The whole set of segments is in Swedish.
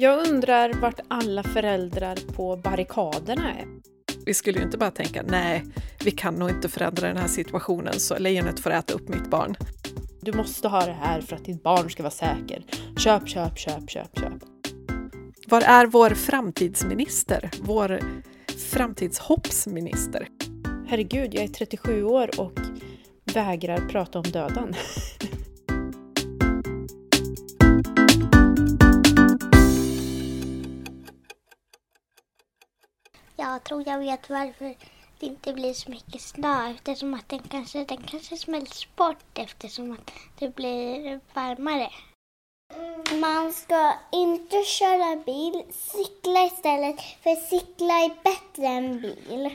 Jag undrar vart alla föräldrar på barrikaderna är. Vi skulle ju inte bara tänka, nej, vi kan nog inte förändra den här situationen så lejonet får äta upp mitt barn. Du måste ha det här för att ditt barn ska vara säker. Köp, köp, köp, köp, köp. Var är vår framtidsminister? Vår framtidshoppsminister? Herregud, jag är 37 år och vägrar prata om döden. Jag tror jag vet varför det inte blir så mycket snö eftersom att den kanske, den kanske smälts bort eftersom att det blir varmare. Man ska inte köra bil, cykla istället för cykla är bättre än bil.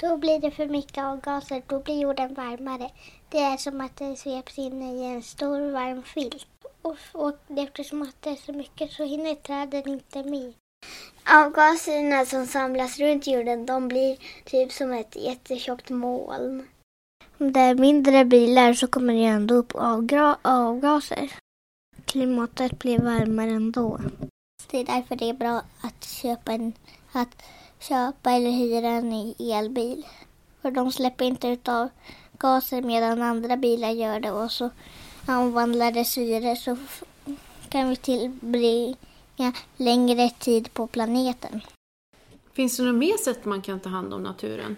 Då blir det för mycket avgaser, då blir jorden varmare. Det är som att den sveps in i en stor varm filt. Och, och eftersom att det är så mycket så hinner träden inte med. Avgaserna som samlas runt jorden de blir typ som ett jättetjockt moln. Om det är mindre bilar så kommer det ändå upp avgaser. Klimatet blir varmare ändå. Det är därför det är bra att köpa, en, att köpa eller hyra en elbil. För de släpper inte ut avgaser medan andra bilar gör det och så omvandlar det syre så kan vi tillbringa längre tid på planeten. Finns det något mer sätt man kan ta hand om naturen?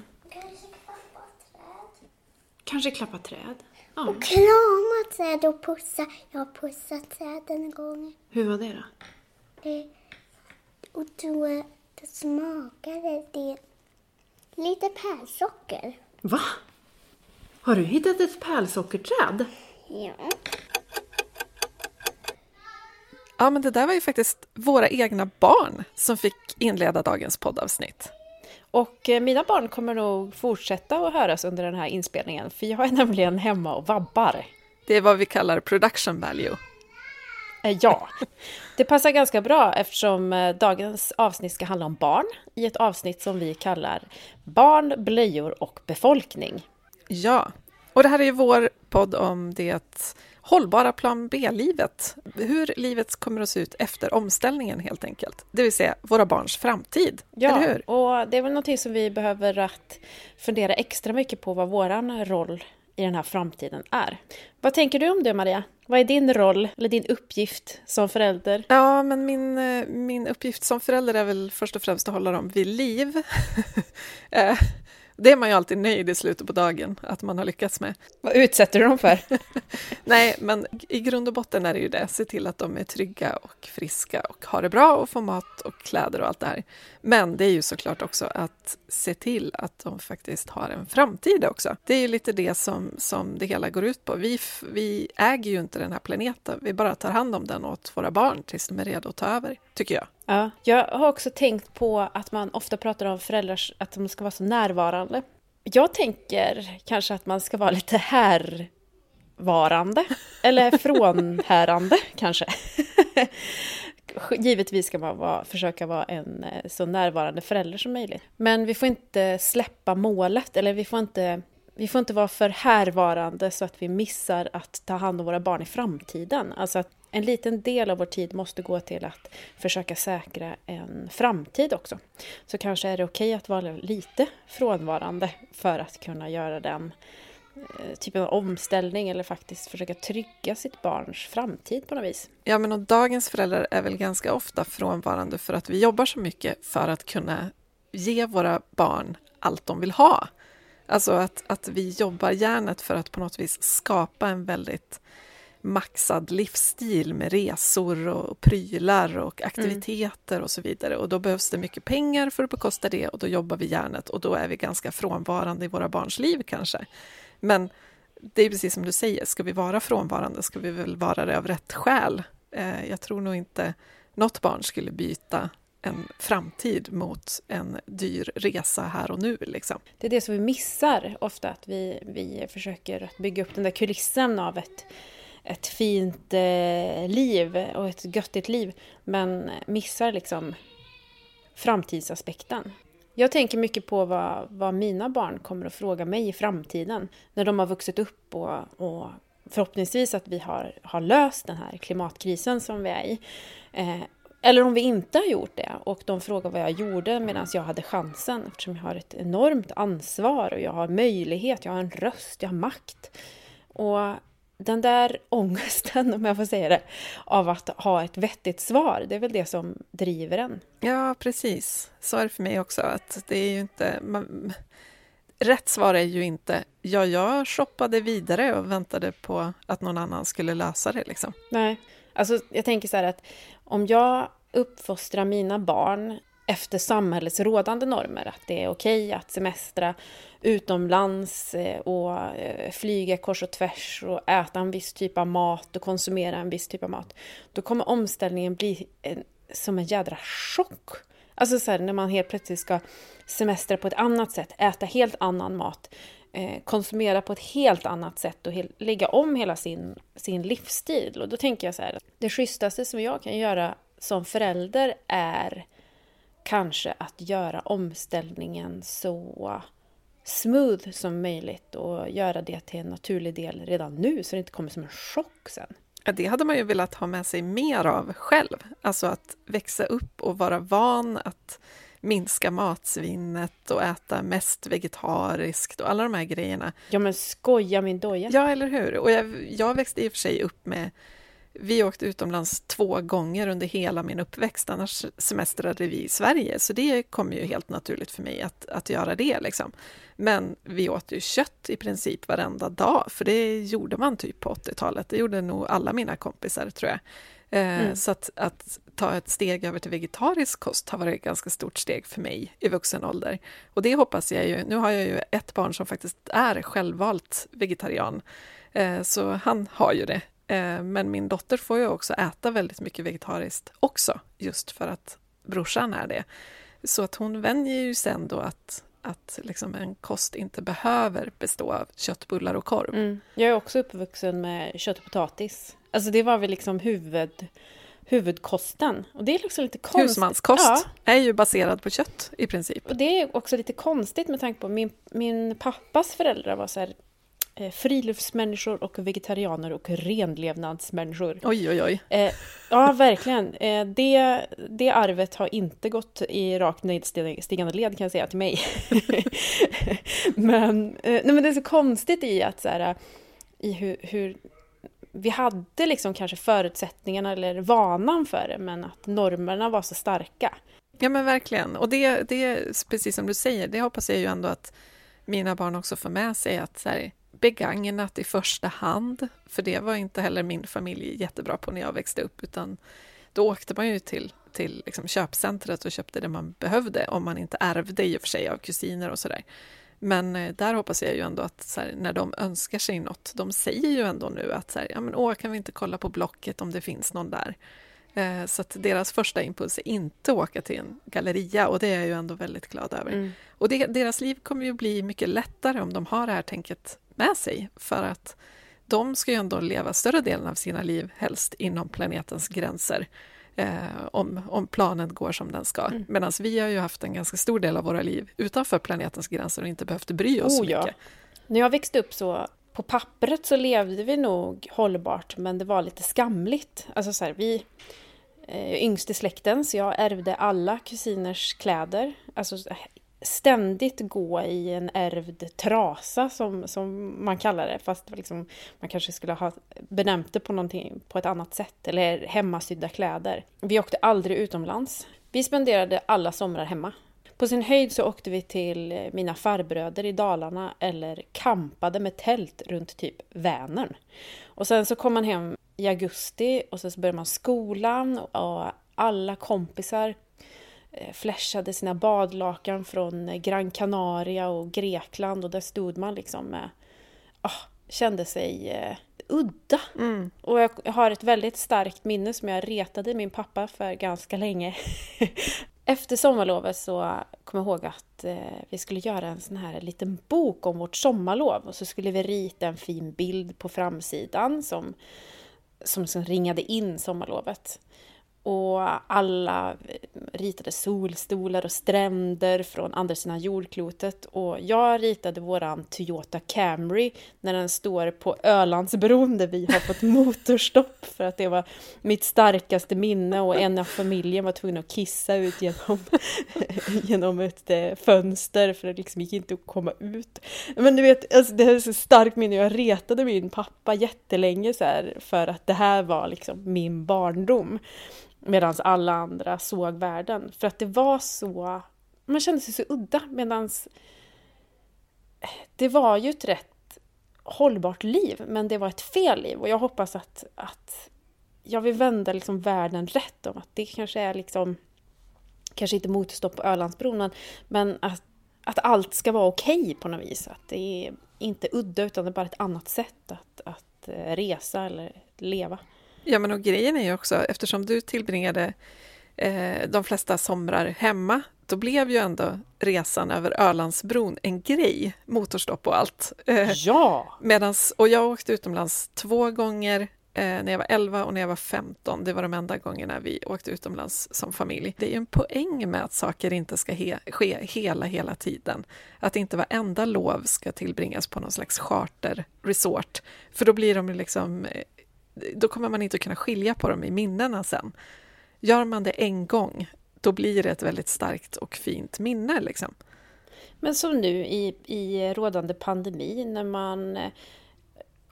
Kanske klappa träd? Ja. Och krama träd och pussa. Jag har pussat träden en gång. Hur var det då? Det, och då smakade det lite pärlsocker. Va? Har du hittat ett pärlsockerträd? Ja. Ja, men det där var ju faktiskt våra egna barn som fick inleda dagens poddavsnitt. Och eh, mina barn kommer nog fortsätta att höras under den här inspelningen, för jag är nämligen hemma och vabbar. Det är vad vi kallar production value. Eh, Ja, det passar ganska bra eftersom eh, dagens avsnitt ska handla om barn i ett avsnitt som vi kallar Barn, blöjor och befolkning. Ja, och det här är ju vår podd om det hållbara plan B-livet. Hur livet kommer att se ut efter omställningen helt enkelt. Det vill säga våra barns framtid, Ja, eller hur? och det är väl någonting som vi behöver att fundera extra mycket på vad våran roll i den här framtiden är. Vad tänker du om det Maria? Vad är din roll eller din uppgift som förälder? Ja, men min, eh, min uppgift som förälder är väl först och främst att hålla dem vid liv. Det är man ju alltid nöjd i slutet på dagen att man har lyckats med. Vad utsätter du dem för? Nej, men i grund och botten är det ju det. Se till att de är trygga och friska och har det bra och får mat och kläder och allt det här. Men det är ju såklart också att se till att de faktiskt har en framtid också. Det är ju lite det som, som det hela går ut på. Vi, vi äger ju inte den här planeten. Vi bara tar hand om den åt våra barn tills de är redo att ta över, tycker jag. Ja, jag har också tänkt på att man ofta pratar om föräldrar att de ska vara så närvarande. Jag tänker kanske att man ska vara lite härvarande, eller frånhärande kanske. Givetvis ska man vara, försöka vara en eh, så närvarande förälder som möjligt. Men vi får inte släppa målet, eller vi får inte, vi får inte vara för härvarande så att vi missar att ta hand om våra barn i framtiden. Alltså att en liten del av vår tid måste gå till att försöka säkra en framtid också. Så kanske är det okej att vara lite frånvarande för att kunna göra den eh, typen av omställning eller faktiskt försöka trygga sitt barns framtid på något vis. Ja, men och dagens föräldrar är väl ganska ofta frånvarande för att vi jobbar så mycket för att kunna ge våra barn allt de vill ha. Alltså att, att vi jobbar hjärnet för att på något vis skapa en väldigt maxad livsstil med resor och prylar och aktiviteter och så vidare. Och då behövs det mycket pengar för att bekosta det och då jobbar vi hjärnet och då är vi ganska frånvarande i våra barns liv kanske. Men det är precis som du säger, ska vi vara frånvarande ska vi väl vara det av rätt skäl. Eh, Jag tror nog inte något barn skulle byta en framtid mot en dyr resa här och nu. Liksom. Det är det som vi missar ofta, att vi, vi försöker att bygga upp den där kulissen av ett, ett fint eh, liv och ett göttigt liv, men missar liksom framtidsaspekten. Jag tänker mycket på vad, vad mina barn kommer att fråga mig i framtiden när de har vuxit upp och, och förhoppningsvis att vi har, har löst den här klimatkrisen som vi är i. Eh, eller om vi inte har gjort det och de frågar vad jag gjorde medan jag hade chansen eftersom jag har ett enormt ansvar och jag har möjlighet, jag har en röst, jag har makt. Och den där ångesten, om jag får säga det, av att ha ett vettigt svar, det är väl det som driver en. Ja, precis. Så är det för mig också. Att det är ju inte... Man, rätt svar är ju inte ja, jag shoppade vidare och väntade på att någon annan skulle lösa det. Liksom. Nej, alltså jag tänker så här att om jag uppfostrar mina barn efter samhällets rådande normer, att det är okej att semestra utomlands eh, och eh, flyga kors och tvärs och äta en viss typ av mat och konsumera en viss typ av mat, då kommer omställningen bli en, som en jädra chock. Alltså så här, när man helt plötsligt ska semestra på ett annat sätt, äta helt annan mat, Eh, konsumera på ett helt annat sätt och lägga om hela sin, sin livsstil. Och då tänker jag så här, det schysstaste som jag kan göra som förälder är kanske att göra omställningen så smooth som möjligt och göra det till en naturlig del redan nu så det inte kommer som en chock sen. Ja, det hade man ju velat ha med sig mer av själv. Alltså att växa upp och vara van att minska matsvinnet och äta mest vegetariskt och alla de här grejerna. Ja men skoja min doja! Ja, eller hur? Och jag, jag växte i och för sig upp med vi åkte utomlands två gånger under hela min uppväxt, annars semestrade vi i Sverige, så det kom ju helt naturligt för mig att, att göra det. Liksom. Men vi åt ju kött i princip varenda dag, för det gjorde man typ på 80-talet. Det gjorde nog alla mina kompisar, tror jag. Eh, mm. Så att, att, ta ett steg över till vegetarisk kost har varit ett ganska stort steg för mig i vuxen ålder. Och det hoppas jag ju, nu har jag ju ett barn som faktiskt är självvalt vegetarian, eh, så han har ju det Eh, men min dotter får ju också äta väldigt mycket vegetariskt också, just för att brorsan är det. Så att hon vänjer ju sen då att, att liksom en kost inte behöver bestå av köttbullar och korv. Mm. Jag är också uppvuxen med kött och potatis. Alltså det var väl liksom huvud, huvudkosten. Och det är liksom lite konstigt. Husmanskost ja. är ju baserad på kött i princip. Och det är också lite konstigt med tanke på min, min pappas föräldrar var så här, eh, friluftsmänniskor och vegetarianer och renlevnadsmänniskor. Oj, oj, oj. Eh, ja, verkligen. Eh, det, det arvet har inte gått i rakt nedstigande led kan jag säga till mig. men, eh, nej, men det är så konstigt i att så här, i hur, hur vi hade liksom kanske förutsättningarna eller vanan för det, men att normerna var så starka. Ja men verkligen, och det, det precis som du säger, det hoppas jag ju ändå att mina barn också får med sig att så här, begagnat i första hand, för det var inte heller min familj jättebra på när jag växte upp, utan då åkte man ju till, till liksom köpcentret och köpte det man behövde, om man inte ärvde i och för sig av kusiner och sådär. Men eh, där hoppas jag ju ändå att här, när de önskar sig något, de säger ju ändå nu att så här, ja men åh, kan vi inte kolla på Blocket om det finns någon där? Eh, så att deras första impuls är inte att åka till en galleria och det är jag ju ändå väldigt glad över. Mm. Och det, deras liv kommer ju bli mycket lättare om de har det här tänket med sig för att de ska ju ändå leva större delen av sina liv helst inom planetens gränser eh, om, om planen går som den ska. Mm. Medan vi har ju haft en ganska stor del av våra liv utanför planetens gränser och inte behövt bry oss oh, så mycket. Ja. När jag växte upp så på pappret så levde vi nog hållbart men det var lite skamligt. Alltså så här, vi är yngst i släkten så jag ärvde alla kusiners kläder. Alltså ständigt gå i en ärvd trasa som, som man kallar det, fast liksom, man kanske skulle ha benämnt det på, någonting, på ett annat sätt, eller hemmasydda kläder. Vi åkte aldrig utomlands. Vi spenderade alla somrar hemma. På sin höjd så åkte vi till mina farbröder i Dalarna eller kampade med tält runt typ Vänern. Och sen så kom man hem i augusti och sen så började man skolan och alla kompisar flashade sina badlakan från eh, Gran Canaria och Grekland och där stod man liksom med, oh, kände sig eh, udda. Mm. Och jag har ett väldigt starkt minne som jag retade min pappa för ganska länge. Efter sommarlovet så kom jag ihåg att eh, vi skulle göra en sån här liten bok om vårt sommarlov och så skulle vi rita en fin bild på framsidan som, som, som ringade in sommarlovet och alla ritade solstolar och stränder från andra sidan jordklotet. Och jag ritade våran Toyota Camry när den står på Ölandsbron där vi har fått motorstopp för att det var mitt starkaste minne och en av familjen var tvungen att kissa ut genom, genom ett eh, fönster för det liksom gick inte att komma ut. Men du vet, alltså det här är så starkt minne. Jag retade min pappa jättelänge så här för att det här var liksom min barndom. Medan alla andra såg världen. För att det var så... Man kände sig så udda medan det var ju ett rätt hållbart liv, men det var ett fel liv. Och jag hoppas att, att jag vill vända liksom världen rätt om att det kanske är liksom kanske inte motorstopp på Ölandsbron, men, men att, att allt ska vara okej okay på något vis. Att det är inte udda utan det är bara ett annat sätt att, att eh, resa eller leva. Ja, men och grejen är ju också, eftersom du tillbringade eh, de flesta somrar hemma, då blev ju ändå resan över Ölandsbron en grej, motorstopp och allt. Eh, ja! Medans, och jag åkte utomlands två gånger eh, när jag var 11 och när jag var 15. Det var de enda gångerna vi åkte utomlands som familj. Det är ju en poäng med att saker inte ska he ske hela, hela tiden. Att inte varenda lov ska tillbringas på någon slags charterresort, för då blir de liksom eh, då kommer man inte att kunna skilja på dem i minnena sen. Gör man det en gång, då blir det ett väldigt starkt och fint minne. Liksom. Men som nu i, i rådande pandemi när man eh,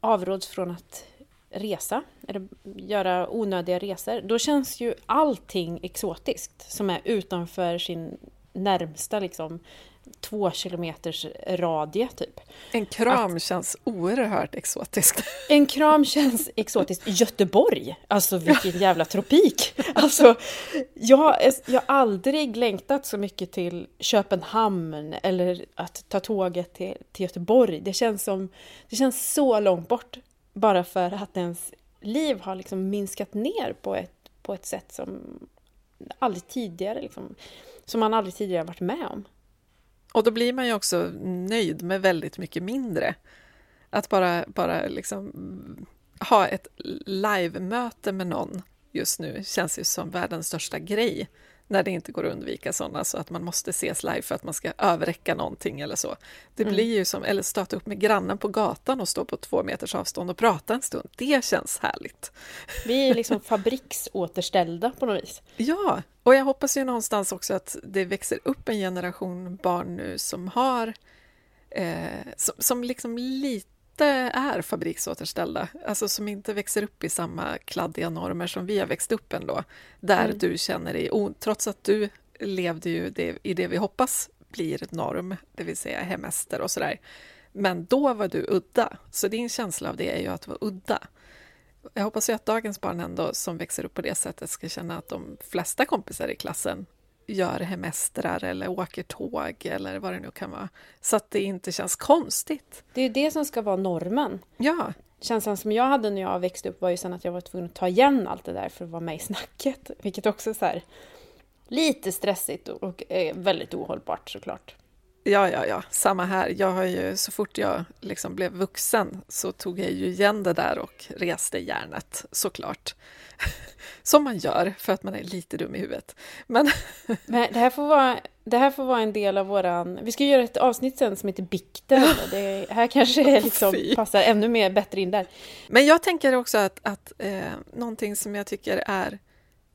avråds från att resa eller göra onödiga resor, då känns ju allting exotiskt som är utanför sin närmsta liksom, två kilometers radie typ. En kram att, känns oerhört exotiskt. En kram känns exotiskt. Göteborg, alltså vilken jävla tropik! Alltså, jag, jag har aldrig längtat så mycket till Köpenhamn eller att ta tåget till, till Göteborg. Det känns, som, det känns så långt bort bara för att ens liv har liksom minskat ner på ett, på ett sätt som aldrig tidigare liksom, som man aldrig tidigare varit med om. Och då blir man ju också nöjd med väldigt mycket mindre. Att bara, bara liksom ha ett live-möte med någon just nu känns ju som världens största grej när det inte går att undvika sådana, så att man måste ses live för att man ska överräcka någonting eller så. Det mm. blir ju som, eller stöta upp med grannen på gatan och stå på två meters avstånd och prata en stund. Det känns härligt. Vi är liksom fabriksåterställda på något vis. Ja, och jag hoppas ju någonstans också att det växer upp en generation barn nu som har eh, som, som liksom lite inte är fabriksåterställda, alltså som inte växer upp i samma kladdiga normer som vi har växt upp ändå, där mm. du känner dig, trots att du levde ju det, i det vi hoppas blir norm, det vill säga hemester och sådär, men då var du udda, så din känsla av det är ju att vara udda. Jag hoppas ju att dagens barn ändå som växer upp på det sättet ska känna att de flesta kompisar i klassen gör hemestrar eller åker tåg eller vad det nu kan vara. Så att det inte känns konstigt. Det är ju det som ska vara normen. Ja. Känslan som jag hade när jag växte upp var ju sen att jag var tvungen att ta igen allt det där för att vara med i snacket. Vilket också är så här, lite stressigt och väldigt ohållbart såklart. Ja, ja, ja, samma här. Jag har ju, så fort jag liksom blev vuxen så tog jag ju igen det där och reste hjärnet, såklart. Som man gör för att man är lite dum i huvudet. Men, Men det, här får vara, det här får vara en del av våran... Vi ska göra ett avsnitt sen som heter Bikten. Det här kanske liksom passar ännu mer bättre in där. Men jag tänker också att, att eh, någonting som jag tycker är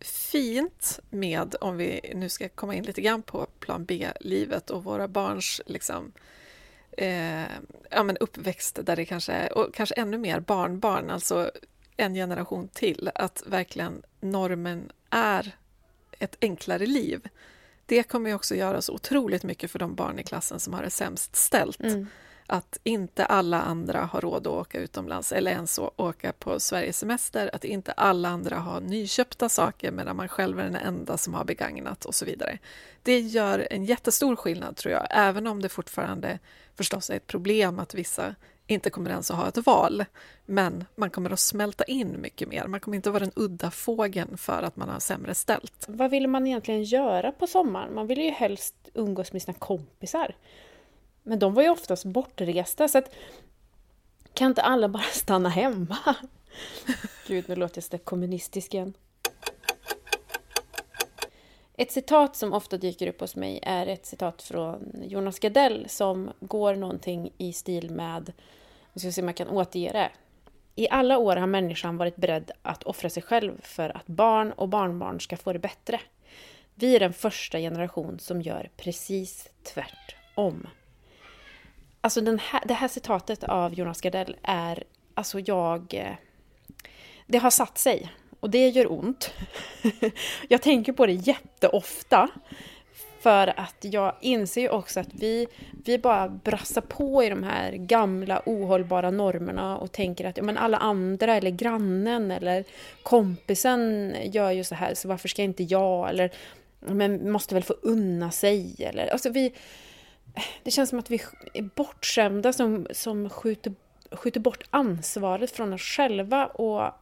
fint med, om vi nu ska komma in lite grann på plan B-livet och våra barns liksom, eh, ja, men uppväxt där det kanske är, och kanske ännu mer barnbarn, alltså en generation till, att verkligen normen är ett enklare liv. Det kommer ju också göra så otroligt mycket för de barn i klassen som har det sämst ställt. Mm att inte alla andra har råd att åka utomlands eller ens åka på Sverigesemester, att inte alla andra har nyköpta saker medan man själv är den enda som har begagnat och så vidare. Det gör en jättestor skillnad tror jag, även om det fortfarande förstås är ett problem att vissa inte kommer ens att ha ett val. Men man kommer att smälta in mycket mer. Man kommer inte att vara den udda fågeln för att man har sämre ställt. Vad vill man egentligen göra på sommaren? Man vill ju helst umgås med sina kompisar. Men de var ju oftast bortresta så att kan inte alla bara stanna hemma? Gud, nu låter jag så kommunistisk igen. Ett citat som ofta dyker upp hos mig är ett citat från Jonas Gardell som går någonting i stil med, vi ska se om jag kan återge det. I alla år har människan varit beredd att offra sig själv för att barn och barnbarn ska få det bättre. Vi är den första generation som gör precis tvärtom. Alltså den här, det här citatet av Jonas Gardell är, alltså jag... Eh, det har satt sig och det gör ont. jag tänker på det jätteofta. För att jag inser ju också att vi, vi bara brassar på i de här gamla ohållbara normerna och tänker att ja, men alla andra eller grannen eller kompisen gör ju så här så varför ska inte jag? Eller men måste väl få unna sig? Eller, alltså vi, det känns som att vi är bortskämda som, som skjuter, skjuter bort ansvaret från oss själva och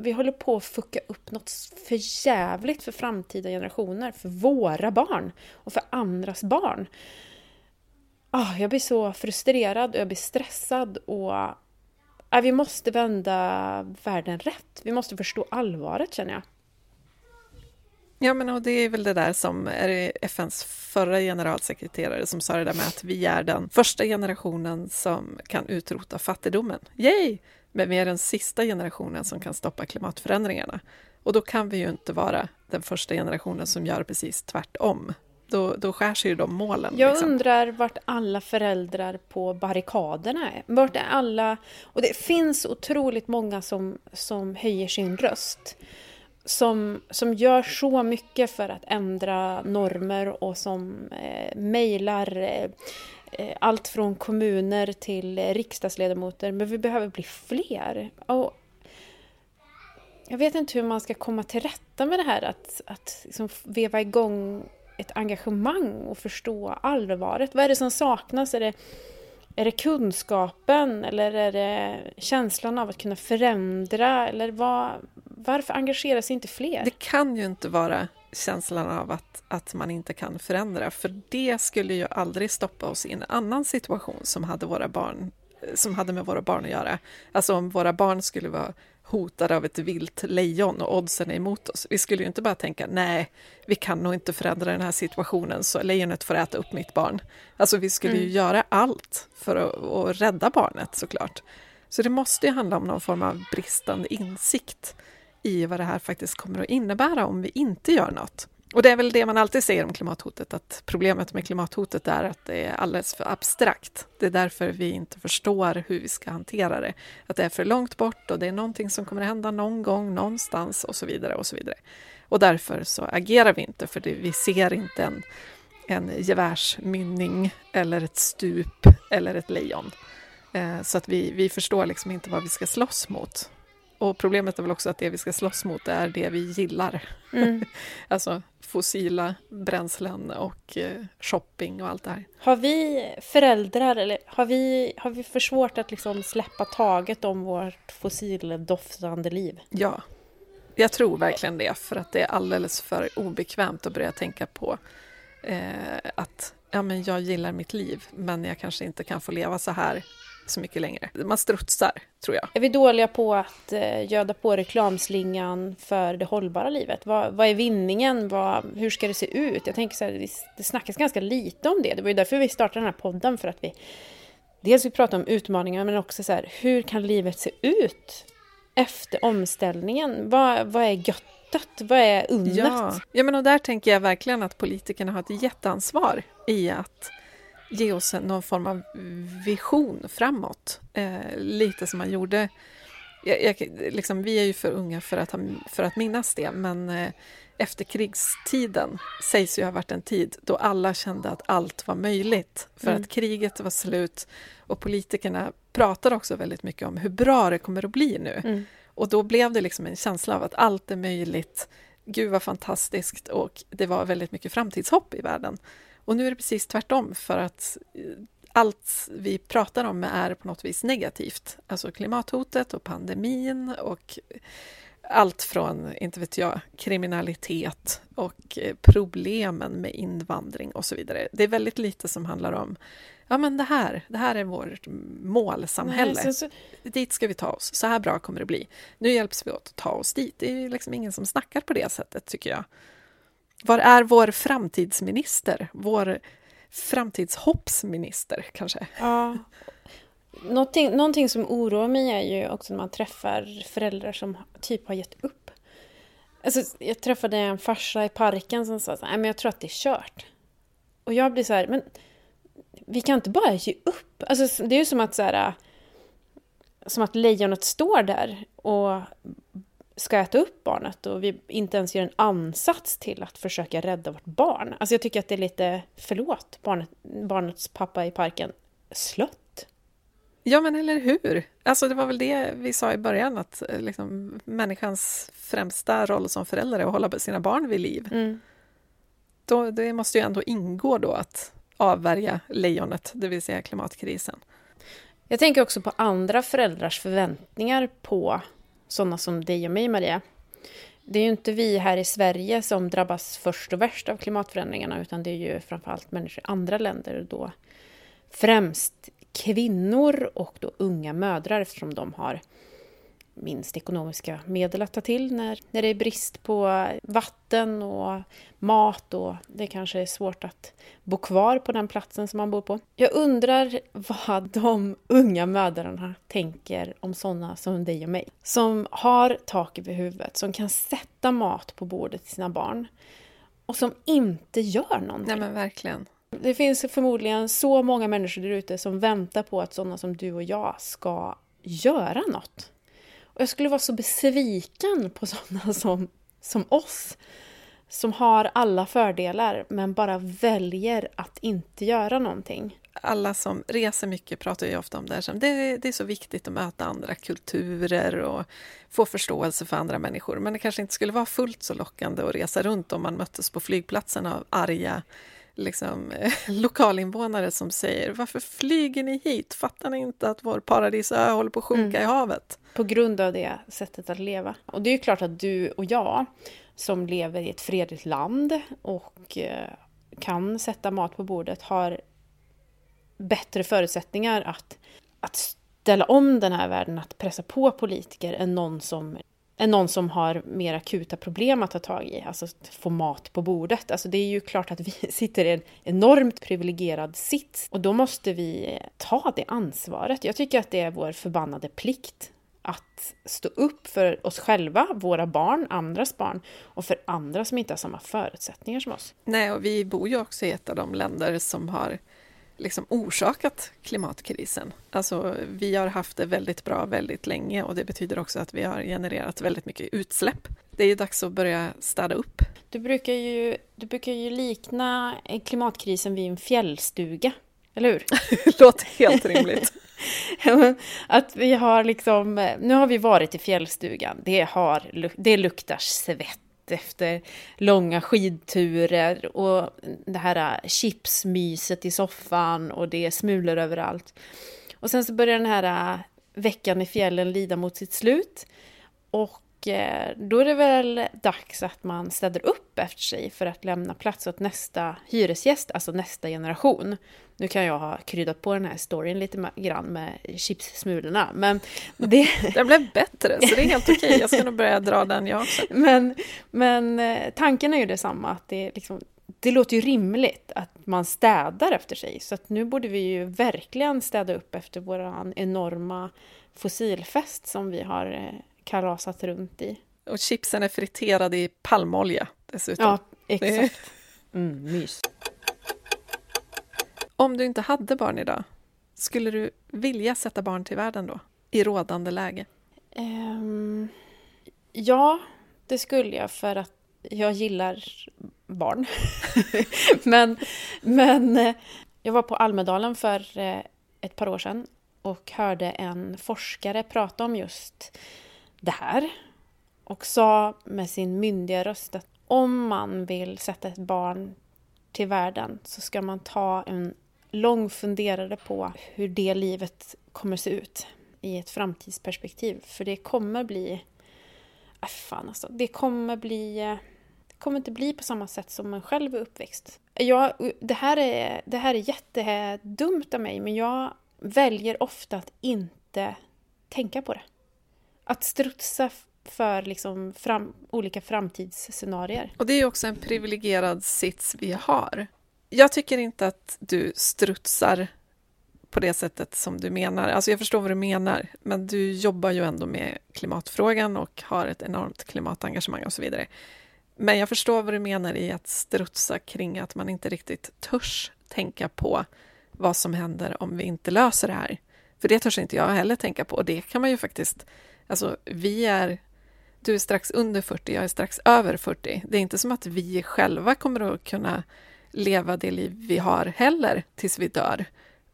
vi håller på att fucka upp något för jävligt för framtida generationer, för våra barn och för andras barn. Oh, jag blir så frustrerad och jag blir stressad och äh, vi måste vända världen rätt. Vi måste förstå allvaret känner jag. Ja, men och det är väl det där som är FNs förra generalsekreterare som sa det där med att vi är den första generationen som kan utrota fattigdomen. Yay! Men vi är den sista generationen som kan stoppa klimatförändringarna. Och då kan vi ju inte vara den första generationen som gör precis tvärtom. Då, då skär sig ju de målen. Jag liksom. undrar vart alla föräldrar på barrikaderna är. Vart är alla... Och det finns otroligt många som, som höjer sin röst som, som gör så mycket för att ändra normer och som eh, mejlar eh, Eh, allt från kommuner till eh, riksdagsledamöter. Men vi behöver bli fler. Och jag vet inte hur man ska komma till rätta med det här att, att liksom veva igång ett engagemang och förstå allvaret. Vad är det som saknas? Är det, är det kunskapen eller är det känslan av att kunna förändra? Eller vad, varför engagerar sig inte fler? Det kan ju inte vara känslan av att, att man inte kan förändra, för det skulle ju aldrig stoppa oss i en annan situation som hade, våra barn, som hade med våra barn att göra. Alltså om våra barn skulle vara hotade av ett vilt lejon och oddsen är emot oss. Vi skulle ju inte bara tänka nej, vi kan nog inte förändra den här situationen så lejonet får äta upp mitt barn. Alltså vi skulle mm. ju göra allt för att, att rädda barnet såklart. Så det måste ju handla om någon form av bristande insikt i vad det här faktiskt kommer att innebära om vi inte gör något. Och det är väl det man alltid säger om klimathotet, att problemet med klimathotet är att det är alldeles för abstrakt. Det är därför vi inte förstår hur vi ska hantera det. Att det är för långt bort och det är någonting som kommer att hända någon gång, någonstans och så vidare. Och så vidare. Och därför så agerar vi inte, för det, vi ser inte en, en gevärsmynning eller ett stup eller ett lejon. Eh, så att vi, vi förstår liksom inte vad vi ska slåss mot. Och problemet är väl också att det vi ska slåss mot är det vi gillar. Mm. alltså fossila bränslen och eh, shopping och allt det här. Har vi föräldrar, eller har vi, har vi för svårt att liksom släppa taget om vårt fossildoftande liv? Ja, jag tror verkligen det, för att det är alldeles för obekvämt att börja tänka på eh, att ja, men jag gillar mitt liv, men jag kanske inte kan få leva så här så mycket längre. Man strutsar, tror jag. Är vi dåliga på att eh, göda på reklamslingan för det hållbara livet? Vad, vad är vinningen? Vad, hur ska det se ut? Jag tänker så här, det snackas ganska lite om det. Det var ju därför vi startade den här podden, för att vi dels vill prata om utmaningar, men också så här, hur kan livet se ut efter omställningen? Vad, vad är gött? Vad är unnet? Ja, ja men och där tänker jag verkligen att politikerna har ett jätteansvar i att ge oss någon form av vision framåt. Eh, lite som man gjorde... Jag, jag, liksom, vi är ju för unga för att, för att minnas det, men eh, efterkrigstiden sägs ju ha varit en tid då alla kände att allt var möjligt, för mm. att kriget var slut och politikerna pratade också väldigt mycket om hur bra det kommer att bli nu. Mm. Och då blev det liksom en känsla av att allt är möjligt, gud vad fantastiskt och det var väldigt mycket framtidshopp i världen. Och nu är det precis tvärtom, för att eh, allt vi pratar om är på något vis negativt. Alltså klimathotet och pandemin och allt från, inte vet jag, kriminalitet och eh, problemen med invandring och så vidare. Det är väldigt lite som handlar om ja men det här, det här är vårt målsamhälle. Nej, så, så... Dit ska vi ta oss, så här bra kommer det bli. Nu hjälps vi åt att ta oss dit. Det är liksom ingen som snackar på det sättet tycker jag. Var är vår framtidsminister? Vår framtidshoppsminister kanske? Ja. Någonting, någonting som oroar mig är ju också när man träffar föräldrar som typ har gett upp. Alltså, jag träffade en farsa i parken som sa att men jag tror att det är kört. Och jag blir så här, men vi kan inte bara ge upp. Alltså, det är ju som att så här, som att lejonet står där och ska äta upp barnet och vi inte ens gör en ansats till att försöka rädda vårt barn. Alltså jag tycker att det är lite, förlåt, barnet, barnets pappa i parken, slött. Ja, men eller hur? Alltså det var väl det vi sa i början, att eh, liksom, människans främsta roll som förälder är att hålla sina barn vid liv. Mm. Då, det måste ju ändå ingå då att avvärja lejonet, det vill säga klimatkrisen. Jag tänker också på andra föräldrars förväntningar på sådana som dig och mig, Maria. Det är ju inte vi här i Sverige som drabbas först och värst av klimatförändringarna, utan det är ju framförallt människor i andra länder, då främst kvinnor och då unga mödrar eftersom de har minst ekonomiska medel att ta till när, när det är brist på vatten och mat och det kanske är svårt att bo kvar på den platsen som man bor på. Jag undrar vad de unga mödrarna tänker om sådana som dig och mig. Som har tak över huvudet, som kan sätta mat på bordet till sina barn och som inte gör någonting. Nej men verkligen. Det finns förmodligen så många människor där ute som väntar på att sådana som du och jag ska göra något. Jag skulle vara så besviken på sådana som, som oss, som har alla fördelar men bara väljer att inte göra någonting. Alla som reser mycket pratar ju ofta om det här. som Det, det är så viktigt att möta andra kulturer och få förståelse för andra människor. Men det kanske inte skulle vara fullt så lockande att resa runt om man möttes på flygplatsen av arga liksom, lokalinvånare som säger varför flyger ni hit? Fattar ni inte att vår paradisö håller på att sjunka mm. i havet? På grund av det sättet att leva. Och det är ju klart att du och jag som lever i ett fredligt land och eh, kan sätta mat på bordet har bättre förutsättningar att, att ställa om den här världen, att pressa på politiker än någon som än någon som har mer akuta problem att ta tag i, alltså att få mat på bordet. Alltså det är ju klart att vi sitter i en enormt privilegierad sits och då måste vi eh, ta det ansvaret. Jag tycker att det är vår förbannade plikt att stå upp för oss själva, våra barn, andras barn och för andra som inte har samma förutsättningar som oss. Nej, och vi bor ju också i ett av de länder som har liksom orsakat klimatkrisen. Alltså, vi har haft det väldigt bra väldigt länge och det betyder också att vi har genererat väldigt mycket utsläpp. Det är ju dags att börja städa upp. Du brukar ju, du brukar ju likna klimatkrisen vid en fjällstuga, eller hur? Låter helt rimligt. att vi har liksom, nu har vi varit i fjällstugan, det, har, det luktar svett efter långa skidturer och det här äh, chipsmyset i soffan och det är smulor överallt. Och sen så börjar den här äh, veckan i fjällen lida mot sitt slut och då är det väl dags att man städar upp efter sig för att lämna plats åt nästa hyresgäst, alltså nästa generation. Nu kan jag ha kryddat på den här storyn lite grann med chipssmulorna, men det... den blev bättre, så det är helt okej. Jag ska nog börja dra den jag också. Men, men eh, tanken är ju detsamma, att det, liksom, det låter ju rimligt att man städar efter sig. Så nu borde vi ju verkligen städa upp efter vår enorma fossilfest som vi har eh, kalasat runt i. Och chipsen är friterade i palmolja dessutom. Ja, exakt. Mm, mys. Om du inte hade barn idag, skulle du vilja sätta barn till världen då? I rådande läge? Um, ja, det skulle jag för att jag gillar barn. men, men eh, jag var på Almedalen för eh, ett par år sedan och hörde en forskare prata om just det här och sa med sin myndiga röst att om man vill sätta ett barn till världen så ska man ta en lång funderare på hur det livet kommer se ut i ett framtidsperspektiv. För det kommer bli... Äh, fan alltså, det kommer bli... Det kommer inte bli på samma sätt som man själv är uppväxt. Jag, det, här är, det här är jättedumt av mig, men jag väljer ofta att inte tänka på det. Att strutsa för liksom fram, olika framtidsscenarier. Och det är också en privilegierad sits vi har. Jag tycker inte att du strutsar på det sättet som du menar. Alltså jag förstår vad du menar, men du jobbar ju ändå med klimatfrågan och har ett enormt klimatengagemang och så vidare. Men jag förstår vad du menar i att strutsa kring att man inte riktigt törs tänka på vad som händer om vi inte löser det här. För det törs inte jag heller tänka på. Och det kan man ju faktiskt... Alltså, vi är... Du är strax under 40, jag är strax över 40. Det är inte som att vi själva kommer att kunna leva det liv vi har heller tills vi dör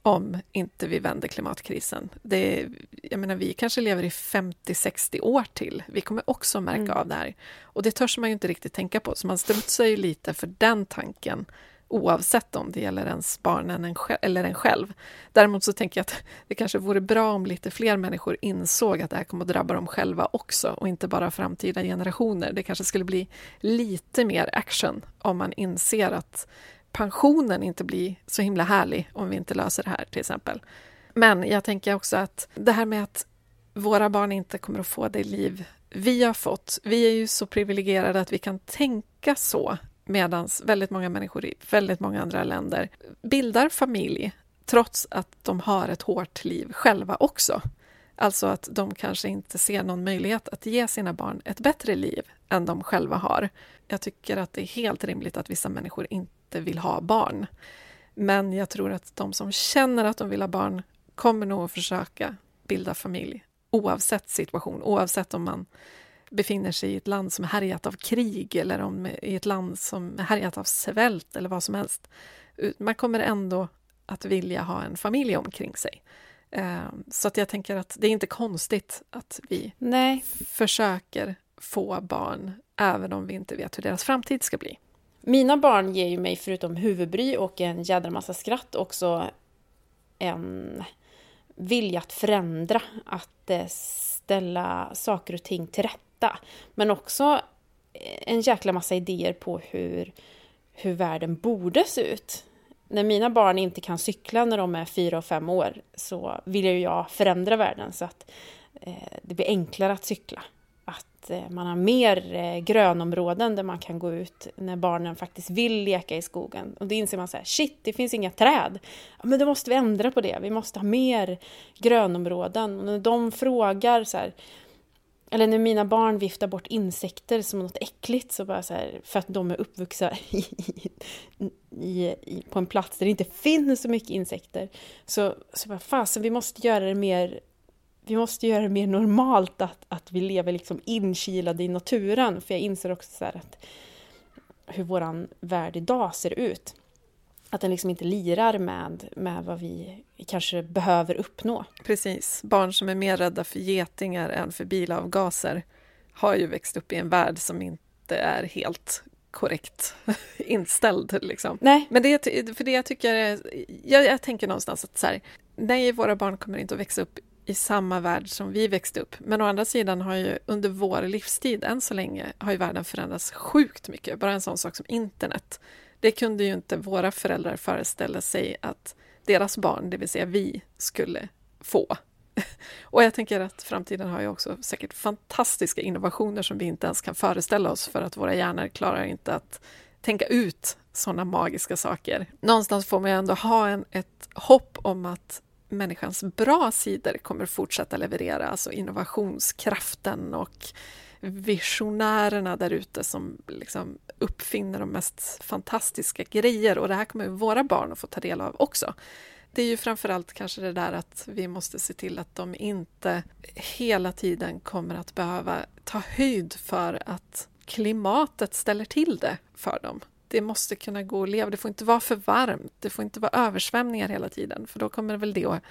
om inte vi vänder klimatkrisen. Det, jag menar, vi kanske lever i 50-60 år till. Vi kommer också märka mm. av det här. Och det törs man ju inte riktigt tänka på, så man strutsar ju lite för den tanken oavsett om det gäller ens barn eller en själv. Däremot så tänker jag att det kanske vore bra om lite fler människor insåg att det här kommer att drabba dem själva också och inte bara framtida generationer. Det kanske skulle bli lite mer action om man inser att pensionen inte blir så himla härlig om vi inte löser det här till exempel. Men jag tänker också att det här med att våra barn inte kommer att få det liv vi har fått. Vi är ju så privilegierade att vi kan tänka så medan väldigt många människor i väldigt många andra länder bildar familj trots att de har ett hårt liv själva också. Alltså att de kanske inte ser någon möjlighet att ge sina barn ett bättre liv än de själva har. Jag tycker att det är helt rimligt att vissa människor inte vill ha barn. Men jag tror att de som känner att de vill ha barn kommer nog att försöka bilda familj oavsett situation, oavsett om man befinner sig i ett land som är härjat av krig eller om i ett land som är härjat av svält eller vad som helst. Man kommer ändå att vilja ha en familj omkring sig. Ehm, så att jag tänker att det är inte konstigt att vi Nej. försöker få barn även om vi inte vet hur deras framtid ska bli. Mina barn ger ju mig förutom huvudbry och en jädra massa skratt också en vilja att förändra, att eh, ställa saker och ting till hitta. Men också eh, en jäkla massa idéer på hur, hur världen borde se ut. När mina barn inte kan cykla när de är fyra och fem år så vill ju jag förändra världen så att eh, det blir enklare att cykla. Att eh, man har mer grönområden där man kan gå ut när barnen faktiskt vill leka i skogen. Och då inser man så här, shit, det finns inga träd. Men då måste vi ändra på det. Vi måste ha mer grönområden. Och när de frågar så här, eller när mina barn viftar bort insekter som något äckligt, så bara så här, för att de är uppvuxna i, i, i, på en plats där det inte finns så mycket insekter. Så, så bara, fasen, vi måste göra det mer vi måste göra det mer normalt att, att vi lever liksom inkilade i naturen. För jag inser också så att hur vår värld idag ser ut. Att den liksom inte lirar med, med vad vi kanske behöver uppnå. Precis. Barn som är mer rädda för getingar än för bilavgaser har ju växt upp i en värld som inte är helt korrekt inställd. Liksom. Nej. Men det, för det jag tycker, jag, jag tänker någonstans att så här, nej, våra barn kommer inte att växa upp i samma värld som vi växte upp. Men å andra sidan har ju under vår livstid, än så länge, har ju världen förändrats sjukt mycket. Bara en sån sak som internet. Det kunde ju inte våra föräldrar föreställa sig att deras barn, det vill säga vi, skulle få. Och jag tänker att framtiden har ju också säkert fantastiska innovationer som vi inte ens kan föreställa oss för att våra hjärnor klarar inte att tänka ut sådana magiska saker. Någonstans får man ju ändå ha en, ett hopp om att människans bra sidor kommer fortsätta leverera, alltså innovationskraften och visionärerna där ute som liksom uppfinner de mest fantastiska grejer. Och det här kommer våra barn att få ta del av också. Det är ju framförallt kanske det där att vi måste se till att de inte hela tiden kommer att behöva ta höjd för att klimatet ställer till det för dem. Det måste kunna gå att leva, det får inte vara för varmt, det får inte vara översvämningar hela tiden. För då kommer väl det att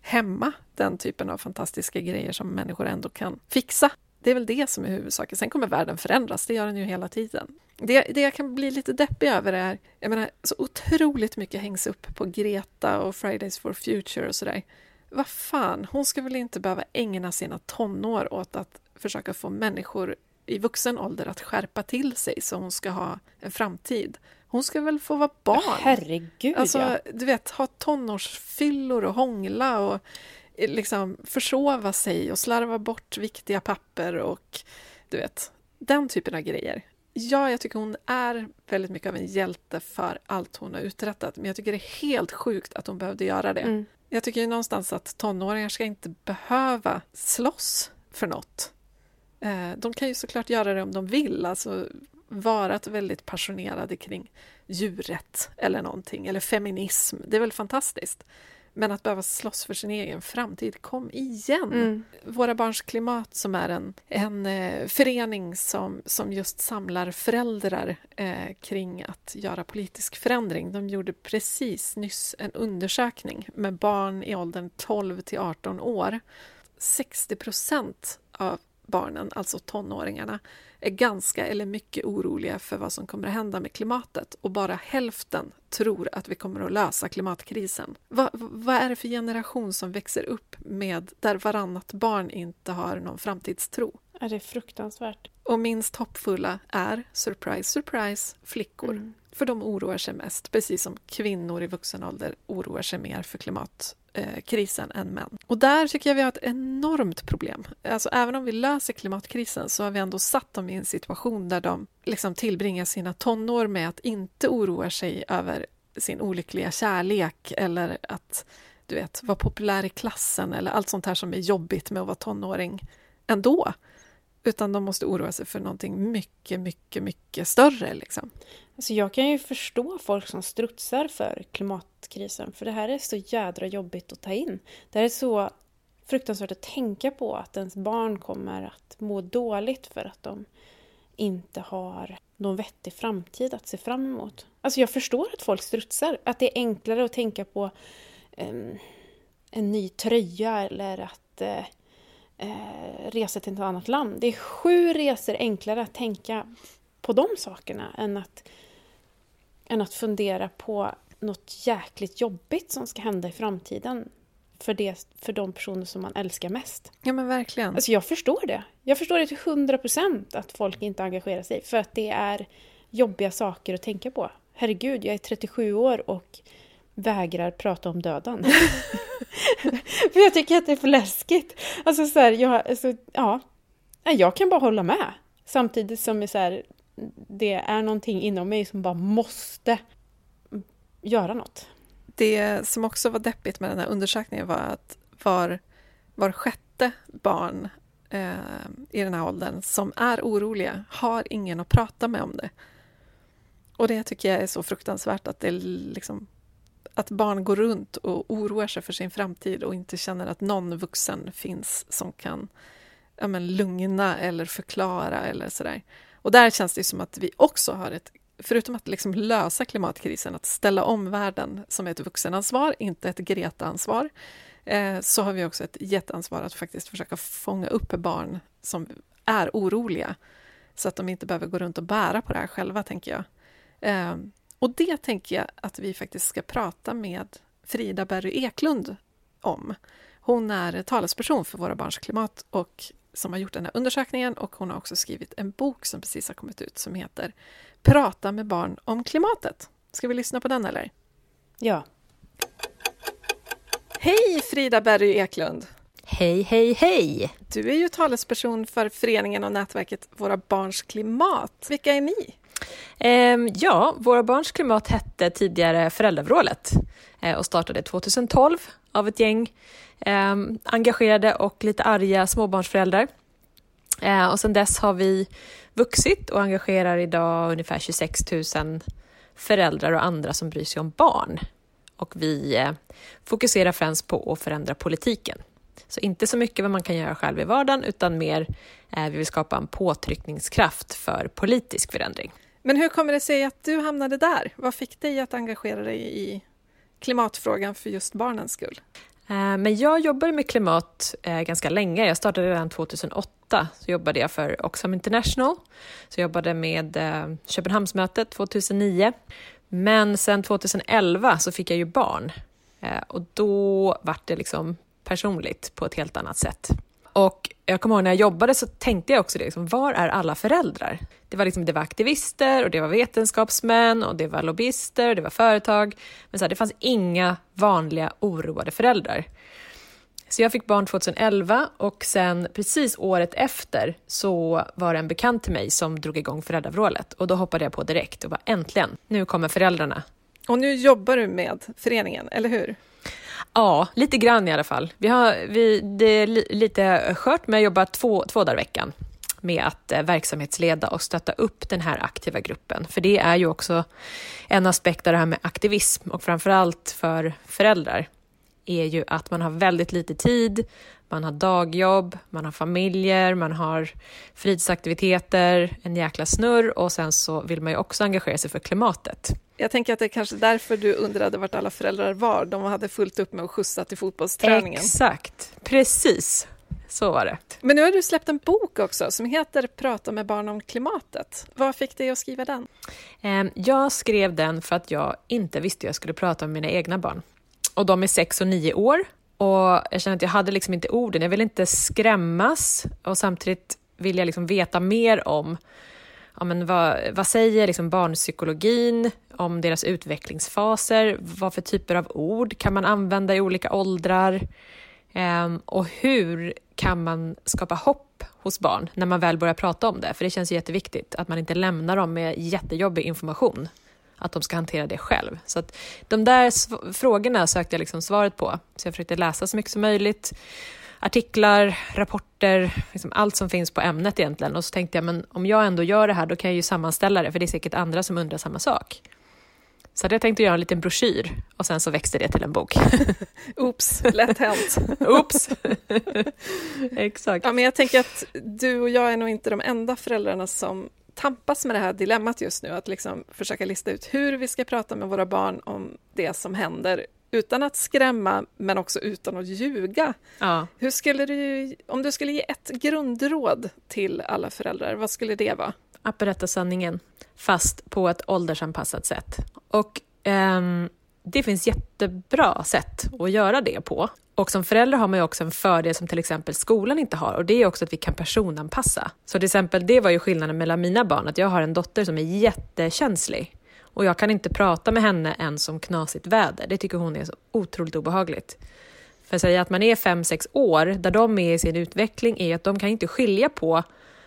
hämma den typen av fantastiska grejer som människor ändå kan fixa det är väl det som är huvudsaken. Sen kommer världen förändras, det gör den ju hela tiden. Det, det jag kan bli lite deppig över är, jag menar, så otroligt mycket hängs upp på Greta och Fridays for Future och sådär. Vad fan, hon ska väl inte behöva ägna sina tonår åt att försöka få människor i vuxen ålder att skärpa till sig så hon ska ha en framtid. Hon ska väl få vara barn? Herregud, alltså, ja. Du vet, ha tonårsfyllor och hångla och liksom försova sig och slarva bort viktiga papper och du vet, den typen av grejer. Ja, jag tycker hon är väldigt mycket av en hjälte för allt hon har uträttat, men jag tycker det är helt sjukt att hon behövde göra det. Mm. Jag tycker ju någonstans att tonåringar ska inte behöva slåss för något. Eh, de kan ju såklart göra det om de vill, alltså vara väldigt passionerade kring djurrätt eller någonting, eller feminism. Det är väl fantastiskt. Men att behöva slåss för sin egen framtid, kom igen! Mm. Våra barns klimat som är en, en eh, förening som, som just samlar föräldrar eh, kring att göra politisk förändring. De gjorde precis nyss en undersökning med barn i åldern 12 till 18 år. 60 procent av barnen, alltså tonåringarna, är ganska eller mycket oroliga för vad som kommer att hända med klimatet och bara hälften tror att vi kommer att lösa klimatkrisen. Va, vad är det för generation som växer upp med där varannat barn inte har någon framtidstro? Ja, det är fruktansvärt. Och minst hoppfulla är, surprise, surprise, flickor. Mm. För de oroar sig mest, precis som kvinnor i vuxen ålder oroar sig mer för klimatkrisen eh, än män. Och där tycker jag vi har ett enormt problem. Alltså även om vi löser klimatkrisen så har vi ändå satt dem i en situation där de liksom tillbringar sina tonår med att inte oroa sig över sin olyckliga kärlek eller att du vet, vara populär i klassen eller allt sånt här som är jobbigt med att vara tonåring ändå. Utan de måste oroa sig för någonting mycket, mycket, mycket större. Liksom. Alltså jag kan ju förstå folk som strutsar för klimatkrisen, för det här är så jädra jobbigt att ta in. Det här är så fruktansvärt att tänka på att ens barn kommer att må dåligt för att de inte har någon vettig framtid att se fram emot. Alltså jag förstår att folk strutsar, att det är enklare att tänka på um, en ny tröja eller att uh, uh, resa till ett annat land. Det är sju resor enklare att tänka på de sakerna än att, än att fundera på något jäkligt jobbigt som ska hända i framtiden för, det, för de personer som man älskar mest. Ja men verkligen. Alltså jag förstår det. Jag förstår det till hundra procent att folk inte engagerar sig för att det är jobbiga saker att tänka på. Herregud, jag är 37 år och vägrar prata om döden. för jag tycker att det är för läskigt. Alltså så här, jag, alltså, ja, jag kan bara hålla med. Samtidigt som så här, det är någonting inom mig som bara måste göra något. Det som också var deppigt med den här undersökningen var att var, var sjätte barn eh, i den här åldern som är oroliga har ingen att prata med om det. Och det tycker jag är så fruktansvärt att det liksom att barn går runt och oroar sig för sin framtid och inte känner att någon vuxen finns som kan ja, men, lugna eller förklara eller sådär. Och där känns det som att vi också har ett, förutom att liksom lösa klimatkrisen, att ställa om världen som ett vuxenansvar, inte ett Greta-ansvar, eh, så har vi också ett jätteansvar att faktiskt försöka fånga upp barn som är oroliga, så att de inte behöver gå runt och bära på det här själva, tänker jag. Eh, och det tänker jag att vi faktiskt ska prata med Frida Berry Eklund om. Hon är talesperson för Våra Barns Klimat och som har gjort den här undersökningen och hon har också skrivit en bok som precis har kommit ut som heter Prata med barn om klimatet. Ska vi lyssna på den eller? Ja. Hej Frida Berry Eklund! Hej, hej, hej! Du är ju talesperson för föreningen och nätverket Våra Barns Klimat. Vilka är ni? Ehm, ja, Våra Barns Klimat hette tidigare Föräldravrålet eh, och startade 2012 av ett gäng ehm, engagerade och lite arga småbarnsföräldrar. Eh, och sedan dess har vi vuxit och engagerar idag ungefär 26 000 föräldrar och andra som bryr sig om barn. Och vi eh, fokuserar främst på att förändra politiken. Så inte så mycket vad man kan göra själv i vardagen, utan mer vi vill skapa en påtryckningskraft för politisk förändring. Men hur kommer det sig att du hamnade där? Vad fick dig att engagera dig i klimatfrågan för just barnens skull? Eh, men jag jobbade med klimat eh, ganska länge. Jag startade redan 2008. Så jobbade jag för Oxfam International. Så jag jobbade med eh, Köpenhamnsmötet 2009. Men sen 2011 så fick jag ju barn. Och då vart det liksom personligt på ett helt annat sätt. Och jag kommer ihåg när jag jobbade så tänkte jag också det, liksom, var är alla föräldrar? Det var, liksom, det var aktivister och det var vetenskapsmän och det var lobbyister och det var företag. Men så här, det fanns inga vanliga oroade föräldrar. Så jag fick barn 2011 och sen precis året efter så var det en bekant till mig som drog igång föräldravrålet och då hoppade jag på direkt och var äntligen, nu kommer föräldrarna. Och nu jobbar du med föreningen, eller hur? Ja, lite grann i alla fall. Vi har, vi, det är li, lite skört, men jag jobbar två, två dagar i veckan med att eh, verksamhetsleda och stötta upp den här aktiva gruppen. För det är ju också en aspekt av det här med aktivism och framförallt för föräldrar är ju att man har väldigt lite tid, man har dagjobb, man har familjer, man har fritidsaktiviteter, en jäkla snurr och sen så vill man ju också engagera sig för klimatet. Jag tänker att det är kanske därför du undrade vart alla föräldrar var. De hade fullt upp med att skjutsa till fotbollsträningen. Exakt, precis. Så var det. Men nu har du släppt en bok också som heter Prata med barn om klimatet. Vad fick dig att skriva den? Ehm, jag skrev den för att jag inte visste hur jag skulle prata med mina egna barn. Och de är sex och nio år. Och jag kände att jag hade liksom inte orden. Jag ville inte skrämmas och samtidigt vill jag liksom veta mer om ja, men vad, vad säger liksom barnpsykologin om deras utvecklingsfaser? Vad för typer av ord kan man använda i olika åldrar? Um, och hur kan man skapa hopp hos barn när man väl börjar prata om det? För det känns jätteviktigt att man inte lämnar dem med jättejobbig information. Att de ska hantera det själv. Så att de där frågorna sökte jag liksom svaret på. Så jag försökte läsa så mycket som möjligt. Artiklar, rapporter, liksom allt som finns på ämnet egentligen. Och så tänkte jag, men om jag ändå gör det här, då kan jag ju sammanställa det, för det är säkert andra som undrar samma sak. Så jag tänkte göra en liten broschyr och sen så växte det till en bok. Oops, lätt hänt. Oops! Exakt. Ja, men jag tänker att du och jag är nog inte de enda föräldrarna som tampas med det här dilemmat just nu, att liksom försöka lista ut hur vi ska prata med våra barn om det som händer utan att skrämma, men också utan att ljuga. Ja. Hur skulle du, om du skulle ge ett grundråd till alla föräldrar, vad skulle det vara? Att berätta sanningen, fast på ett åldersanpassat sätt. Och um, det finns jättebra sätt att göra det på. Och som förälder har man ju också en fördel som till exempel skolan inte har och det är också att vi kan personanpassa. Så till exempel, det var ju skillnaden mellan mina barn, att jag har en dotter som är jättekänslig och jag kan inte prata med henne ens om knasigt väder. Det tycker hon är så otroligt obehagligt. För att säga att man är fem sex år, där de är i sin utveckling, är att de kan inte skilja på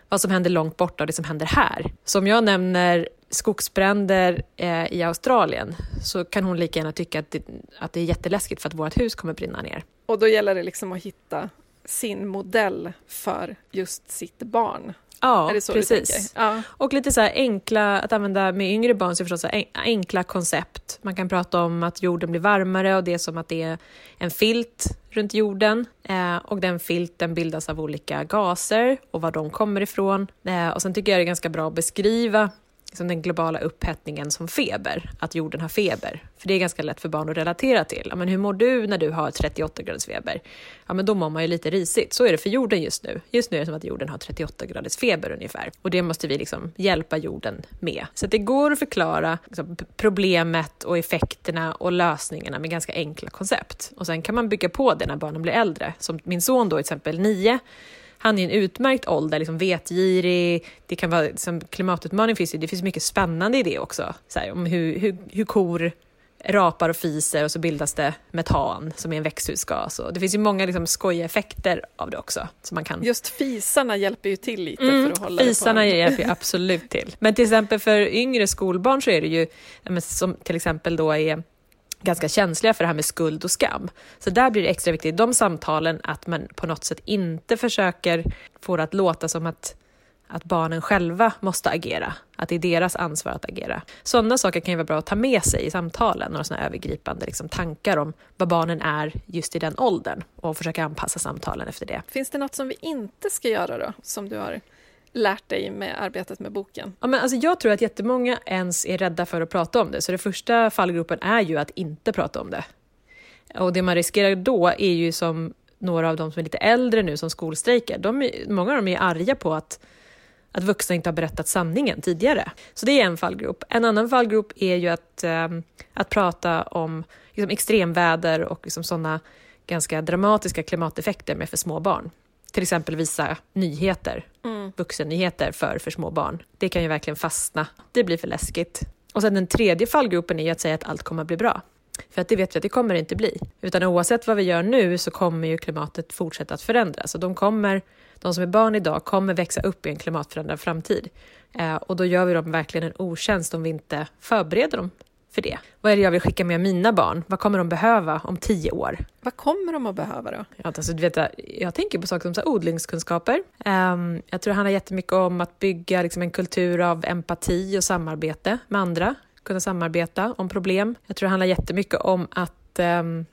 vad som händer långt borta och det som händer här. Så om jag nämner skogsbränder eh, i Australien så kan hon lika gärna tycka att det, att det är jätteläskigt för att vårt hus kommer brinna ner. Och då gäller det liksom att hitta sin modell för just sitt barn. Ja, precis. Ja. Och lite så enkla, att använda med yngre barn, så förstås så enkla koncept. Man kan prata om att jorden blir varmare och det är som att det är en filt runt jorden. Eh, och den filten bildas av olika gaser och var de kommer ifrån. Eh, och sen tycker jag det är ganska bra att beskriva liksom den globala upphettningen som feber, att jorden har feber. För det är ganska lätt för barn att relatera till. Ja, men hur mår du när du har 38 graders feber? Ja, men då mår man ju lite risigt. Så är det för jorden just nu. Just nu är det som att jorden har 38 graders feber ungefär. Och det måste vi liksom hjälpa jorden med. Så det går att förklara liksom, problemet och effekterna och lösningarna med ganska enkla koncept. Och sen kan man bygga på det när barnen blir äldre. Som min son då, till exempel 9, han är en utmärkt ålder, liksom vetgirig, det kan vara, liksom, klimatutmaning finns ju, det finns mycket spännande i det också, så här, om hur, hur, hur kor rapar och fiser och så bildas det metan som är en växthusgas. Och det finns ju många liksom, skojiga effekter av det också. Så man kan... Just fisarna hjälper ju till lite mm, för att hålla Fisarna det på. hjälper absolut till. Men till exempel för yngre skolbarn så är det ju, som till exempel då är ganska känsliga för det här med skuld och skam. Så där blir det extra viktigt i de samtalen att man på något sätt inte försöker få det att låta som att, att barnen själva måste agera, att det är deras ansvar att agera. Sådana saker kan ju vara bra att ta med sig i samtalen, några sådana övergripande liksom, tankar om vad barnen är just i den åldern och försöka anpassa samtalen efter det. Finns det något som vi inte ska göra då, som du har lärt dig med arbetet med boken? Ja, men alltså jag tror att jättemånga ens är rädda för att prata om det, så den första fallgruppen är ju att inte prata om det. Och det man riskerar då är ju som några av de som är lite äldre nu som skolstrejkar, de, många av dem är arga på att, att vuxna inte har berättat sanningen tidigare. Så det är en fallgrop. En annan fallgrop är ju att, ehm, att prata om liksom, extremväder och liksom, sådana ganska dramatiska klimateffekter med för små barn till exempel visa nyheter, mm. vuxennyheter för, för små barn. Det kan ju verkligen fastna. Det blir för läskigt. Och sen den tredje fallgruppen är att säga att allt kommer att bli bra. För att det vet vi att det kommer inte bli. Utan oavsett vad vi gör nu så kommer ju klimatet fortsätta att förändras. Och de, kommer, de som är barn idag kommer växa upp i en klimatförändrad framtid. Eh, och då gör vi dem verkligen en otjänst om vi inte förbereder dem för det. Vad är det jag vill skicka med mina barn? Vad kommer de behöva om tio år? Vad kommer de att behöva då? Ja, alltså, du vet, jag tänker på saker som så här, odlingskunskaper. Um, jag tror det handlar jättemycket om att bygga liksom, en kultur av empati och samarbete med andra. Kunna samarbeta om problem. Jag tror det handlar jättemycket om att um,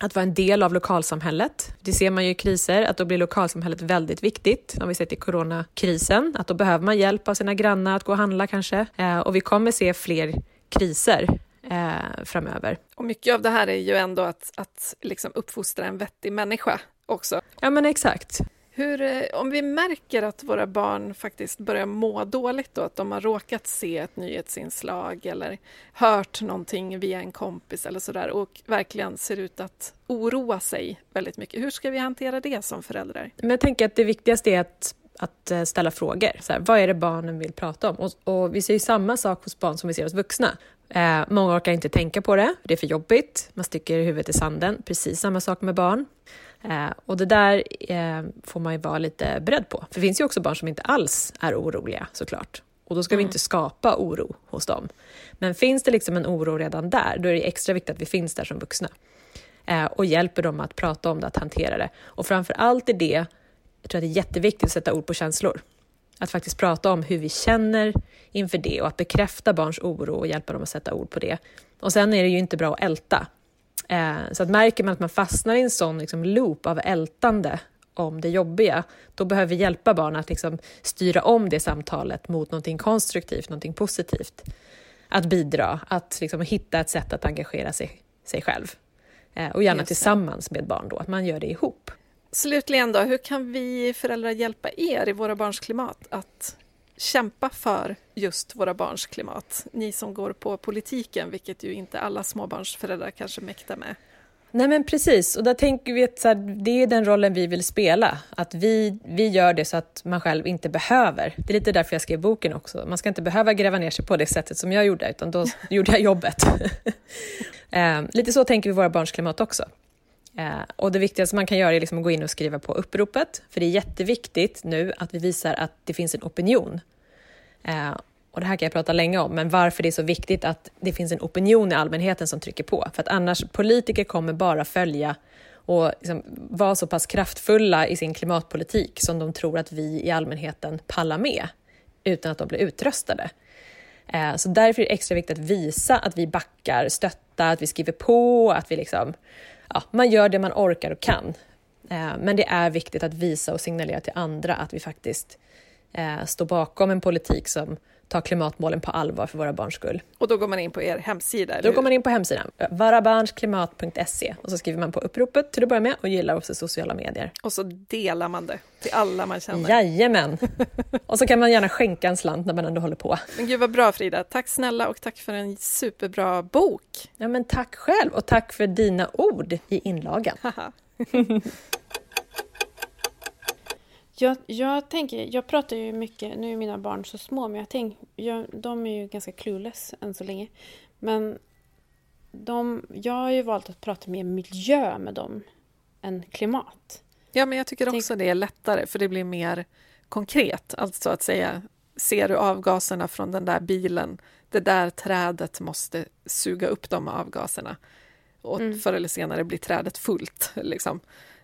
att vara en del av lokalsamhället. Det ser man ju i kriser, att då blir lokalsamhället väldigt viktigt. Om vi sett i coronakrisen, att då behöver man hjälp av sina grannar att gå och handla kanske. Eh, och vi kommer se fler kriser eh, framöver. Och mycket av det här är ju ändå att, att liksom uppfostra en vettig människa också. Ja, men exakt. Hur, eh, om vi märker att våra barn faktiskt börjar må dåligt då, att de har råkat se ett nyhetsinslag eller hört någonting via en kompis eller sådär och verkligen ser ut att oroa sig väldigt mycket. Hur ska vi hantera det som föräldrar? Men jag tänker att det viktigaste är att att eh, ställa frågor. Så här, vad är det barnen vill prata om? Och, och, vi ser ju samma sak hos barn som vi ser hos vuxna. Eh, många orkar inte tänka på det, det är för jobbigt, man sticker huvudet i sanden. Precis samma sak med barn. Eh, och det där eh, får man ju vara lite beredd på. För det finns ju också barn som inte alls är oroliga såklart. Och då ska mm. vi inte skapa oro hos dem. Men finns det liksom en oro redan där, då är det extra viktigt att vi finns där som vuxna. Eh, och hjälper dem att prata om det, att hantera det. Och framför allt är det jag tror att det är jätteviktigt att sätta ord på känslor. Att faktiskt prata om hur vi känner inför det och att bekräfta barns oro och hjälpa dem att sätta ord på det. Och sen är det ju inte bra att älta. Eh, så att märker man att man fastnar i en sån liksom loop av ältande om det jobbiga, då behöver vi hjälpa barn att liksom styra om det samtalet mot någonting konstruktivt, någonting positivt. Att bidra, att liksom hitta ett sätt att engagera sig, sig själv. Eh, och gärna tillsammans med barn då, att man gör det ihop. Slutligen då, hur kan vi föräldrar hjälpa er i våra barns klimat att kämpa för just våra barns klimat? Ni som går på politiken, vilket ju inte alla småbarnsföräldrar kanske mäktar med. Nej men precis, och där tänker vi att så här, det är den rollen vi vill spela. Att vi, vi gör det så att man själv inte behöver. Det är lite därför jag skrev boken också. Man ska inte behöva gräva ner sig på det sättet som jag gjorde, utan då gjorde jag jobbet. eh, lite så tänker vi våra barns klimat också. Eh, och det viktigaste man kan göra är liksom att gå in och skriva på uppropet, för det är jätteviktigt nu att vi visar att det finns en opinion. Eh, och det här kan jag prata länge om, men varför det är så viktigt att det finns en opinion i allmänheten som trycker på. För att annars, politiker kommer bara följa och liksom vara så pass kraftfulla i sin klimatpolitik som de tror att vi i allmänheten pallar med, utan att de blir utröstade. Eh, så därför är det extra viktigt att visa att vi backar, stöttar, att vi skriver på, att vi liksom ja, man gör det man orkar och kan. Eh, men det är viktigt att visa och signalera till andra att vi faktiskt eh, står bakom en politik som tar klimatmålen på allvar för våra barns skull. Och då går man in på er hemsida? Då går man in på hemsidan, varabarnsklimat.se och så skriver man på uppropet till att börja med och gillar också sociala medier. Och så delar man det till alla man känner? Jajamän! och så kan man gärna skänka en slant när man ändå håller på. Men gud vad bra Frida, tack snälla och tack för en superbra bok! Ja men tack själv och tack för dina ord i inlagan. Jag, jag tänker, jag pratar ju mycket, nu är mina barn så små, men jag tänk, jag, de är ju ganska clueless än så länge. Men de, jag har ju valt att prata mer miljö med dem än klimat. Ja, men jag tycker också tänk, det är lättare, för det blir mer konkret. Alltså att säga, ser du avgaserna från den där bilen, det där trädet måste suga upp de avgaserna. Och mm. förr eller senare blir trädet fullt. Liksom.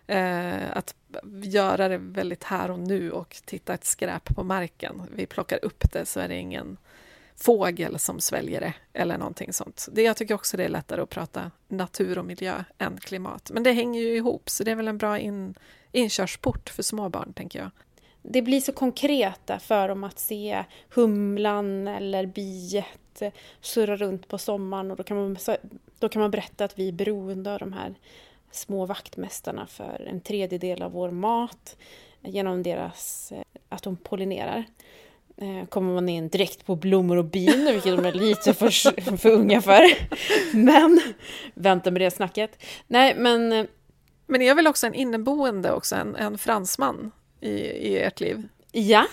Eh, att göra det väldigt här och nu och titta ett skräp på marken. Vi plockar upp det så är det ingen fågel som sväljer det eller någonting sånt. Det, jag tycker också det är lättare att prata natur och miljö än klimat. Men det hänger ju ihop, så det är väl en bra in, inkörsport för småbarn, tänker jag. Det blir så konkreta för dem att se humlan eller biet surra runt på sommaren och då kan man, då kan man berätta att vi är beroende av de här små vaktmästarna för en tredjedel av vår mat genom deras, eh, att de pollinerar. Eh, kommer man in direkt på blommor och bin, vilket de är lite för, för unga för. Men vänta med det snacket. Nej, men... Eh, men är väl också en inneboende också, en, en fransman i, i ert liv? Ja,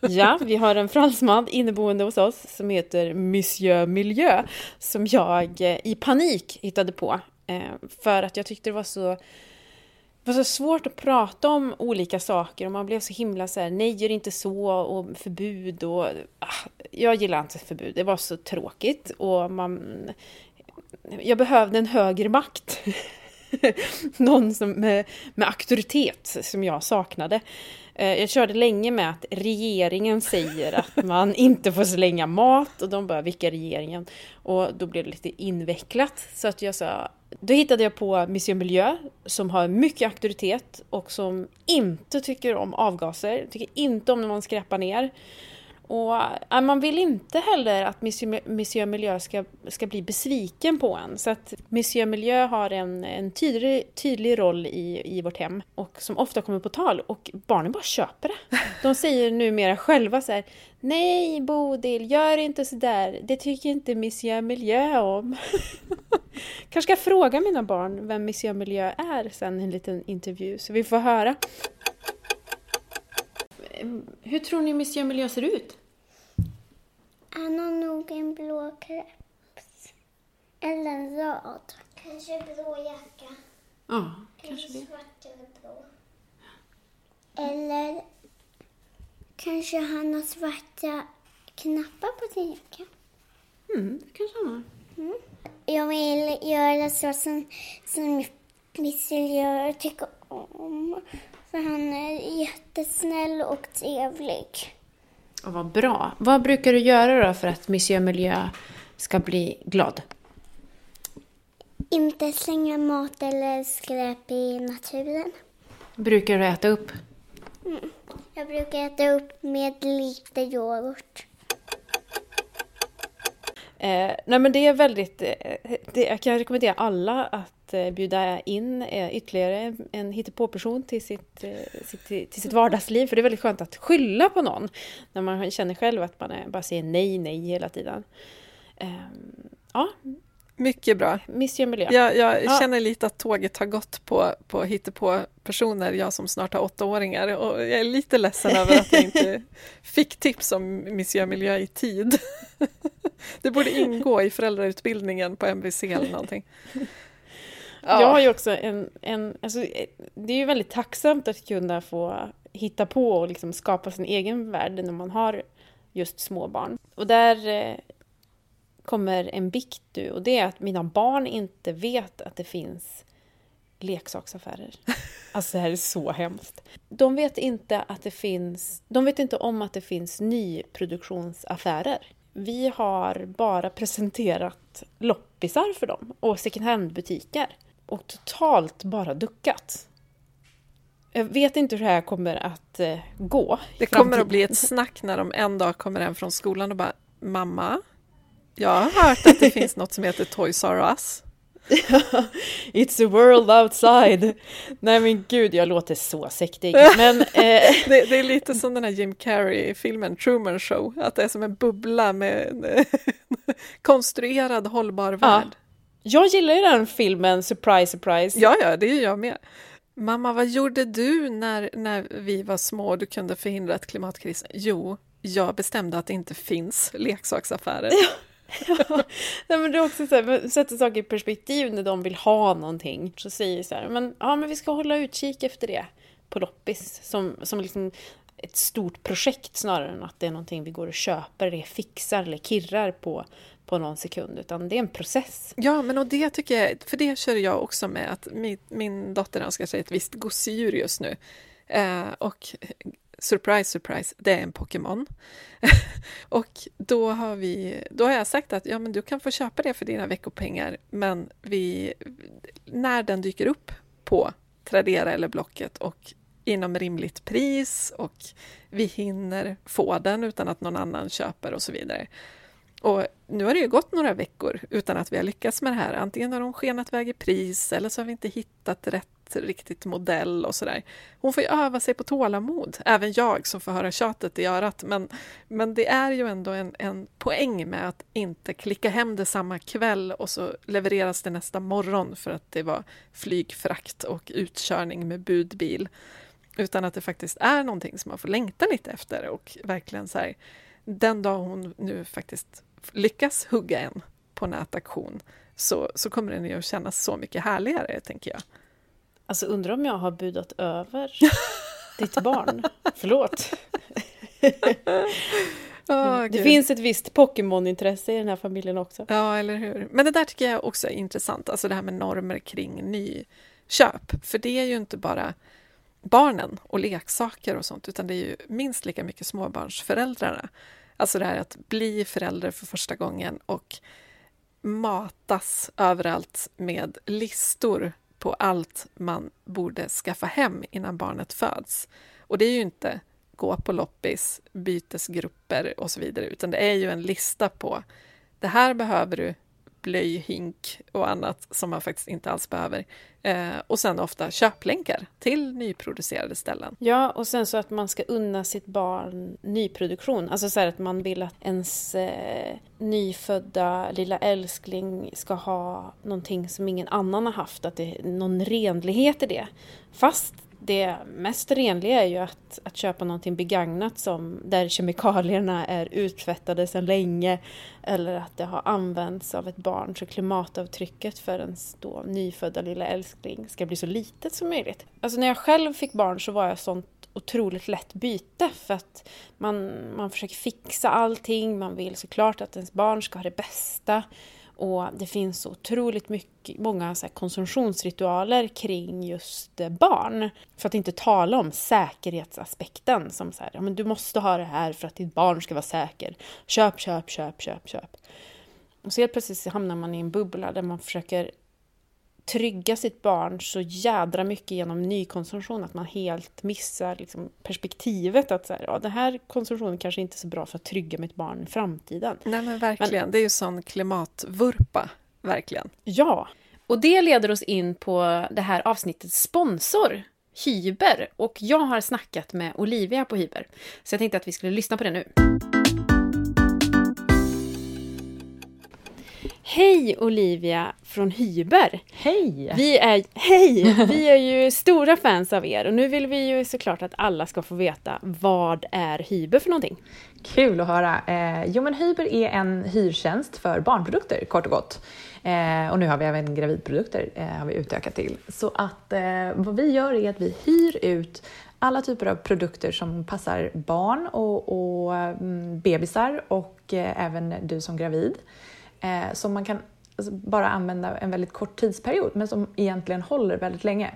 Ja, vi har en fransman inneboende hos oss som heter Monsieur Miljö som jag i panik hittade på. Eh, för att jag tyckte det var så, det var så svårt att prata om olika saker och man blev så himla så här, nej gör inte så och förbud och ah, jag gillar inte förbud, det var så tråkigt och man jag behövde en högre makt. Någon som, med, med auktoritet som jag saknade. Eh, jag körde länge med att regeringen säger att man inte får slänga mat och de bara, vilka regeringen? Och då blev det lite invecklat så att jag sa, då hittade jag på Mission Miljö som har mycket auktoritet och som inte tycker om avgaser, tycker inte om när man skräpar ner. Och äh, man vill inte heller att Monsieur Miljö ska, ska bli besviken på en. Så att Monsieur Miljö har en, en tydlig, tydlig roll i, i vårt hem och som ofta kommer på tal och barnen bara köper det. De säger numera själva så här Nej Bodil, gör inte sådär. Det tycker inte Monsieur Miljö om. Kanske ska fråga mina barn vem Monsieur Miljö är sen i en liten intervju så vi får höra. Hur tror ni Monsieur Miljö ser ut? Han har nog en blå keps. Eller en röd. Kanske blå jacka. Ja, kanske det. svart eller blå. Eller kanske han har svarta knappar på sin jacka. Mm, det kanske han har. Mm. Jag vill göra så som, som gör och tycker om. För han är jättesnäll och trevlig. Och vad bra. Vad brukar du göra då för att Monsieur Miljö ska bli glad? Inte slänga mat eller skräp i naturen. Brukar du äta upp? Mm. Jag brukar äta upp med lite yoghurt. Eh, nej men det är väldigt, eh, det, jag kan rekommendera alla att eh, bjuda in eh, ytterligare en hittepåperson till sitt, eh, till sitt vardagsliv. För det är väldigt skönt att skylla på någon när man känner själv att man bara säger nej, nej hela tiden. Ehm, ja, mycket bra. Miljö. Jag, jag ja. känner lite att tåget har gått på, på hittepå personer, jag som snart har åttaåringar. Och jag är lite ledsen över att jag inte fick tips om Monsieur Miljö i tid. Det borde ingå i föräldrautbildningen på MVC eller någonting. Ja. Jag har ju också en, en alltså, det är ju väldigt tacksamt att kunna få hitta på och liksom skapa sin egen värld när man har just små barn. Och där eh, kommer en bikt nu och det är att mina barn inte vet att det finns leksaksaffärer. Alltså det här är så hemskt. De vet inte att det finns, de vet inte om att det finns nyproduktionsaffärer. Vi har bara presenterat loppisar för dem och second hand-butiker och totalt bara duckat. Jag vet inte hur det här kommer att eh, gå. Det kommer att bli ett snack när de en dag kommer hem från skolan och bara Mamma, jag har hört att det finns något som heter Toys R Us. It's a world outside. Nej men gud, jag låter så sektig. Men, eh... det, det, är lite som den här Jim Carrey-filmen Truman Show, att det är som en bubbla med en konstruerad hållbar värld. Ja. Jag gillar ju den filmen, surprise surprise. Ja, ja, det gör jag med. Mamma, vad gjorde du när, när vi var små och du kunde förhindra ett klimatkris? Jo, jag bestämde att det inte finns leksaksaffärer. Ja. ja, men det är också så här, sätter saker i perspektiv när de vill ha någonting. Så säger så här, men, ja, men vi ska hålla utkik efter det på loppis. Som, som liksom ett stort projekt snarare än att det är någonting vi går och köper, eller fixar eller kirrar på, på någon sekund, utan det är en process. Ja, men och det tycker jag, för det kör jag också med, att min, min dotter önskar sig ett visst gosedjur just nu. Eh, och surprise, surprise, det är en Pokémon. och då har, vi, då har jag sagt att ja, men du kan få köpa det för dina veckopengar, men vi, när den dyker upp på Tradera eller Blocket och inom rimligt pris och vi hinner få den utan att någon annan köper och så vidare. Och nu har det ju gått några veckor utan att vi har lyckats med det här. Antingen har de skenat iväg i pris eller så har vi inte hittat rätt riktigt modell och sådär. Hon får ju öva sig på tålamod, även jag som får höra tjatet i örat. Men, men det är ju ändå en, en poäng med att inte klicka hem det samma kväll och så levereras det nästa morgon för att det var flygfrakt och utkörning med budbil. Utan att det faktiskt är någonting som man får längta lite efter och verkligen så här, den dag hon nu faktiskt lyckas hugga en på nätaktion så, så kommer den ju att kännas så mycket härligare, tänker jag. Alltså undrar om jag har budat över ditt barn. Förlåt. Oh, det finns ett visst Pokémon-intresse i den här familjen också. Ja, eller hur. Men det där tycker jag också är intressant, alltså det här med normer kring nyköp. För det är ju inte bara barnen och leksaker och sånt, utan det är ju minst lika mycket småbarnsföräldrarna. Alltså det här att bli förälder för första gången och matas överallt med listor på allt man borde skaffa hem innan barnet föds. Och det är ju inte gå på loppis, bytesgrupper och så vidare, utan det är ju en lista på det här behöver du, blöjhink och annat som man faktiskt inte alls behöver. Eh, och sen ofta köplänkar till nyproducerade ställen. Ja, och sen så att man ska unna sitt barn nyproduktion. Alltså så att man vill att ens eh, nyfödda lilla älskling ska ha någonting som ingen annan har haft, att det är någon renlighet i det. Fast det mest renliga är ju att, att köpa någonting begagnat som, där kemikalierna är uttvättade sedan länge eller att det har använts av ett barn så klimatavtrycket för ens då nyfödda lilla älskling ska bli så litet som möjligt. Alltså när jag själv fick barn så var jag sånt otroligt lätt byte för att man, man försöker fixa allting, man vill såklart att ens barn ska ha det bästa och det finns så otroligt mycket, många så konsumtionsritualer kring just eh, barn. För att inte tala om säkerhetsaspekten som så här, ja men du måste ha det här för att ditt barn ska vara säker. Köp, köp, köp, köp, köp. Och så helt plötsligt hamnar man i en bubbla där man försöker trygga sitt barn så jädra mycket genom nykonsumtion att man helt missar liksom perspektivet att så här, ja, den här konsumtionen kanske inte är så bra för att trygga mitt barn i framtiden. Nej men verkligen, men, det är ju sån klimatvurpa, verkligen. Ja, och det leder oss in på det här avsnittets sponsor, Hyber. Och jag har snackat med Olivia på Hyber, så jag tänkte att vi skulle lyssna på det nu. Hej Olivia från Hyber! Hej! Vi är, hej! Vi är ju stora fans av er och nu vill vi ju såklart att alla ska få veta vad är Hyber för någonting? Kul att höra! Eh, jo men Hyber är en hyrtjänst för barnprodukter kort och gott. Eh, och nu har vi även gravidprodukter eh, har vi utökat till. Så att eh, vad vi gör är att vi hyr ut alla typer av produkter som passar barn och, och mm, bebisar och eh, även du som gravid eh, som man kan alltså, bara använda en väldigt kort tidsperiod men som egentligen håller väldigt länge.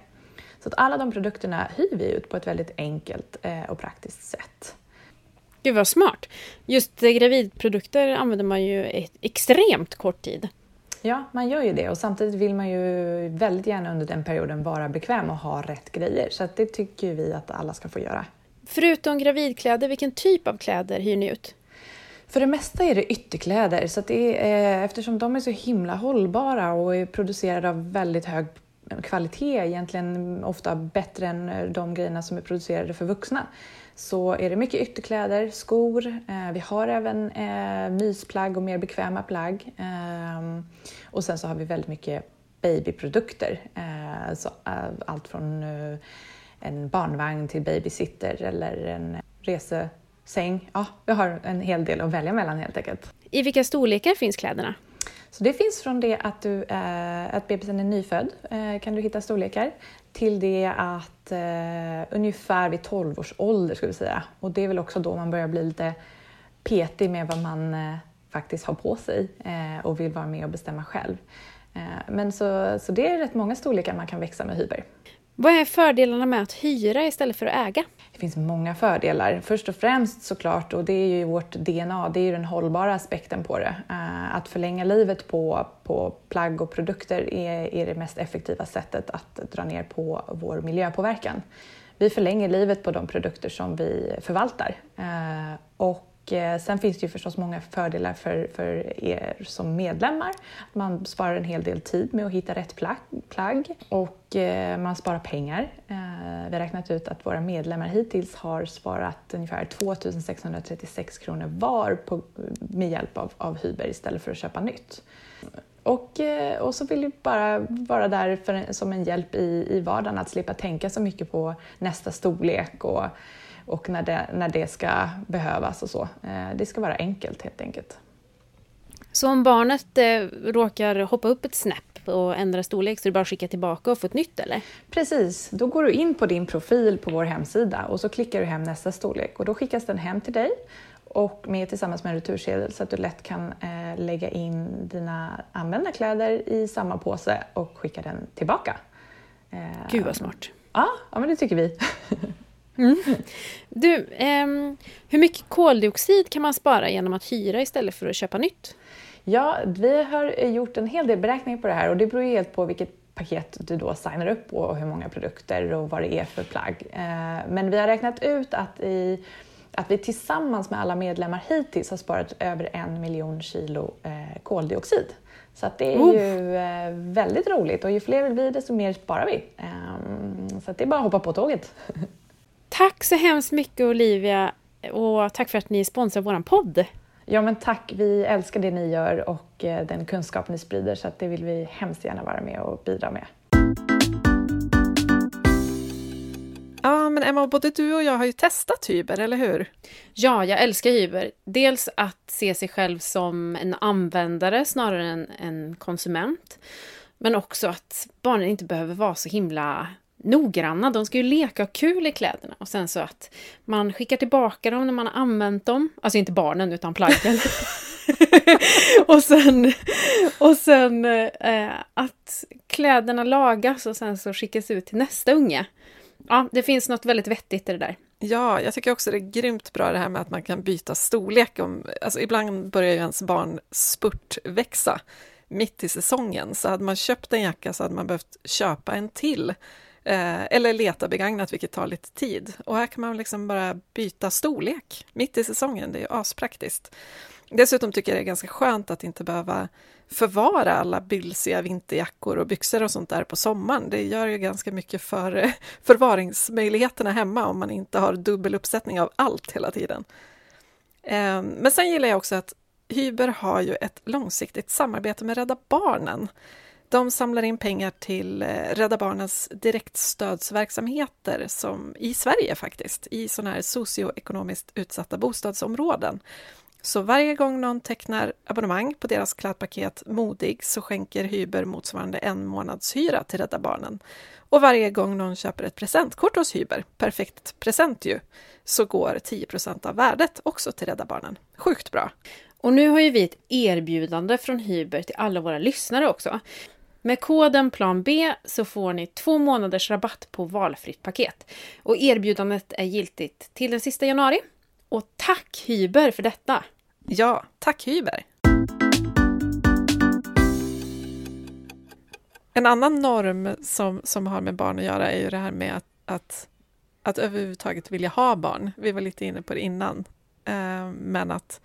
Så att alla de produkterna hyr vi ut på ett väldigt enkelt eh, och praktiskt sätt. Gud vad smart! Just eh, gravidprodukter använder man ju ett extremt kort tid. Ja, man gör ju det och samtidigt vill man ju väldigt gärna under den perioden vara bekväm och ha rätt grejer. Så det tycker vi att alla ska få göra. Förutom gravidkläder, vilken typ av kläder hyr ni ut? För det mesta är det ytterkläder, så det är, eh, eftersom de är så himla hållbara och är producerade av väldigt hög kvalitet, egentligen ofta bättre än eh, de grejerna som är producerade för vuxna, så är det mycket ytterkläder, skor, eh, vi har även eh, mysplagg och mer bekväma plagg. Eh, och sen så har vi väldigt mycket babyprodukter, eh, så, eh, allt från eh, en barnvagn till babysitter eller en rese säng. Ja, vi har en hel del att välja mellan helt enkelt. I vilka storlekar finns kläderna? Så det finns från det att, du, eh, att bebisen är nyfödd eh, kan du hitta storlekar till det att eh, ungefär vid 12 års ålder skulle vi säga. Och det är väl också då man börjar bli lite petig med vad man eh, faktiskt har på sig eh, och vill vara med och bestämma själv. Eh, men så, så det är rätt många storlekar man kan växa med hyber. Vad är fördelarna med att hyra istället för att äga? Det finns många fördelar. Först och främst såklart, och det är ju vårt DNA, det är ju den hållbara aspekten på det. Eh, att förlänga livet på, på plagg och produkter är, är det mest effektiva sättet att dra ner på vår miljöpåverkan. Vi förlänger livet på de produkter som vi förvaltar. Eh, och Eh, sen finns det ju förstås många fördelar för, för er som medlemmar. Man sparar en hel del tid med att hitta rätt plagg och eh, man sparar pengar. Eh, vi har räknat ut att våra medlemmar hittills har sparat ungefär 2636 kronor var på, med hjälp av, av Hyber istället för att köpa nytt. Och, och så vill vi bara vara där för, som en hjälp i, i vardagen, att slippa tänka så mycket på nästa storlek och, och när, det, när det ska behövas och så. Eh, det ska vara enkelt helt enkelt. Så om barnet eh, råkar hoppa upp ett snäpp och ändra storlek så är det bara att skicka tillbaka och få ett nytt eller? Precis, då går du in på din profil på vår hemsida och så klickar du hem nästa storlek och då skickas den hem till dig och med tillsammans med en retursedel så att du lätt kan eh, lägga in dina använda kläder i samma påse och skicka den tillbaka. Eh, Gud vad smart! Ja, ja men det tycker vi. mm. Du, eh, hur mycket koldioxid kan man spara genom att hyra istället för att köpa nytt? Ja, vi har gjort en hel del beräkningar på det här och det beror helt på vilket paket du då signar upp på och hur många produkter och vad det är för plagg. Eh, men vi har räknat ut att i att vi tillsammans med alla medlemmar hittills har sparat över en miljon kilo eh, koldioxid. Så att det är uh. ju eh, väldigt roligt och ju fler vi blir desto mer sparar vi. Um, så det är bara att hoppa på tåget. Tack så hemskt mycket Olivia och tack för att ni sponsrar vår podd. Ja men tack, vi älskar det ni gör och eh, den kunskap ni sprider så att det vill vi hemskt gärna vara med och bidra med. Ja, men Emma, både du och jag har ju testat Hyber, eller hur? Ja, jag älskar Hyber. Dels att se sig själv som en användare snarare än en konsument. Men också att barnen inte behöver vara så himla noggranna. De ska ju leka och kul i kläderna. Och sen så att man skickar tillbaka dem när man har använt dem. Alltså inte barnen, utan plaggen. och sen, och sen eh, att kläderna lagas och sen så skickas ut till nästa unge. Ja, det finns något väldigt vettigt i det där. Ja, jag tycker också det är grymt bra det här med att man kan byta storlek. Om, alltså ibland börjar ju ens barn spurtväxa mitt i säsongen, så hade man köpt en jacka så hade man behövt köpa en till. Eh, eller leta begagnat, vilket tar lite tid. Och här kan man liksom bara byta storlek mitt i säsongen, det är aspraktiskt. Dessutom tycker jag det är ganska skönt att inte behöva förvara alla bylsiga vinterjackor och byxor och sånt där på sommaren. Det gör ju ganska mycket för förvaringsmöjligheterna hemma om man inte har dubbel uppsättning av allt hela tiden. Ehm, men sen gillar jag också att Hyber har ju ett långsiktigt samarbete med Rädda Barnen. De samlar in pengar till eh, Rädda Barnens direktstödsverksamheter som i Sverige faktiskt, i sådana här socioekonomiskt utsatta bostadsområden. Så varje gång någon tecknar abonnemang på deras klädpaket Modig så skänker Hyber motsvarande en månads hyra till Rädda Barnen. Och varje gång någon köper ett presentkort hos Hyber, perfekt present ju, så går 10% av värdet också till Rädda Barnen. Sjukt bra! Och nu har ju vi ett erbjudande från Hyber till alla våra lyssnare också. Med koden plan B så får ni två månaders rabatt på valfritt paket. Och erbjudandet är giltigt till den sista januari. Och tack Hyber för detta! Ja, tack Hyber! En annan norm som, som har med barn att göra är ju det här med att, att, att överhuvudtaget vilja ha barn. Vi var lite inne på det innan. Eh, men att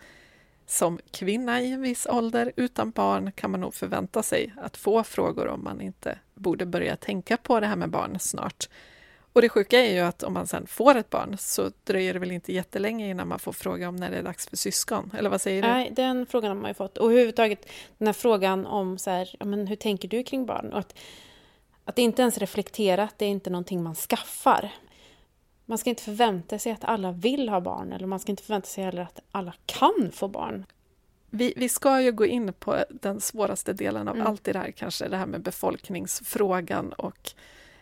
som kvinna i en viss ålder utan barn kan man nog förvänta sig att få frågor om man inte borde börja tänka på det här med barn snart. Och det sjuka är ju att om man sen får ett barn så dröjer det väl inte jättelänge innan man får fråga om när det är dags för syskon, eller vad säger du? Nej, den frågan har man ju fått. Och överhuvudtaget den här frågan om så här, ja, men hur tänker du kring barn? Och att, att inte ens reflektera, det är inte någonting man skaffar. Man ska inte förvänta sig att alla vill ha barn, eller man ska inte förvänta sig heller att alla kan få barn. Vi, vi ska ju gå in på den svåraste delen av mm. allt det där, kanske det här med befolkningsfrågan och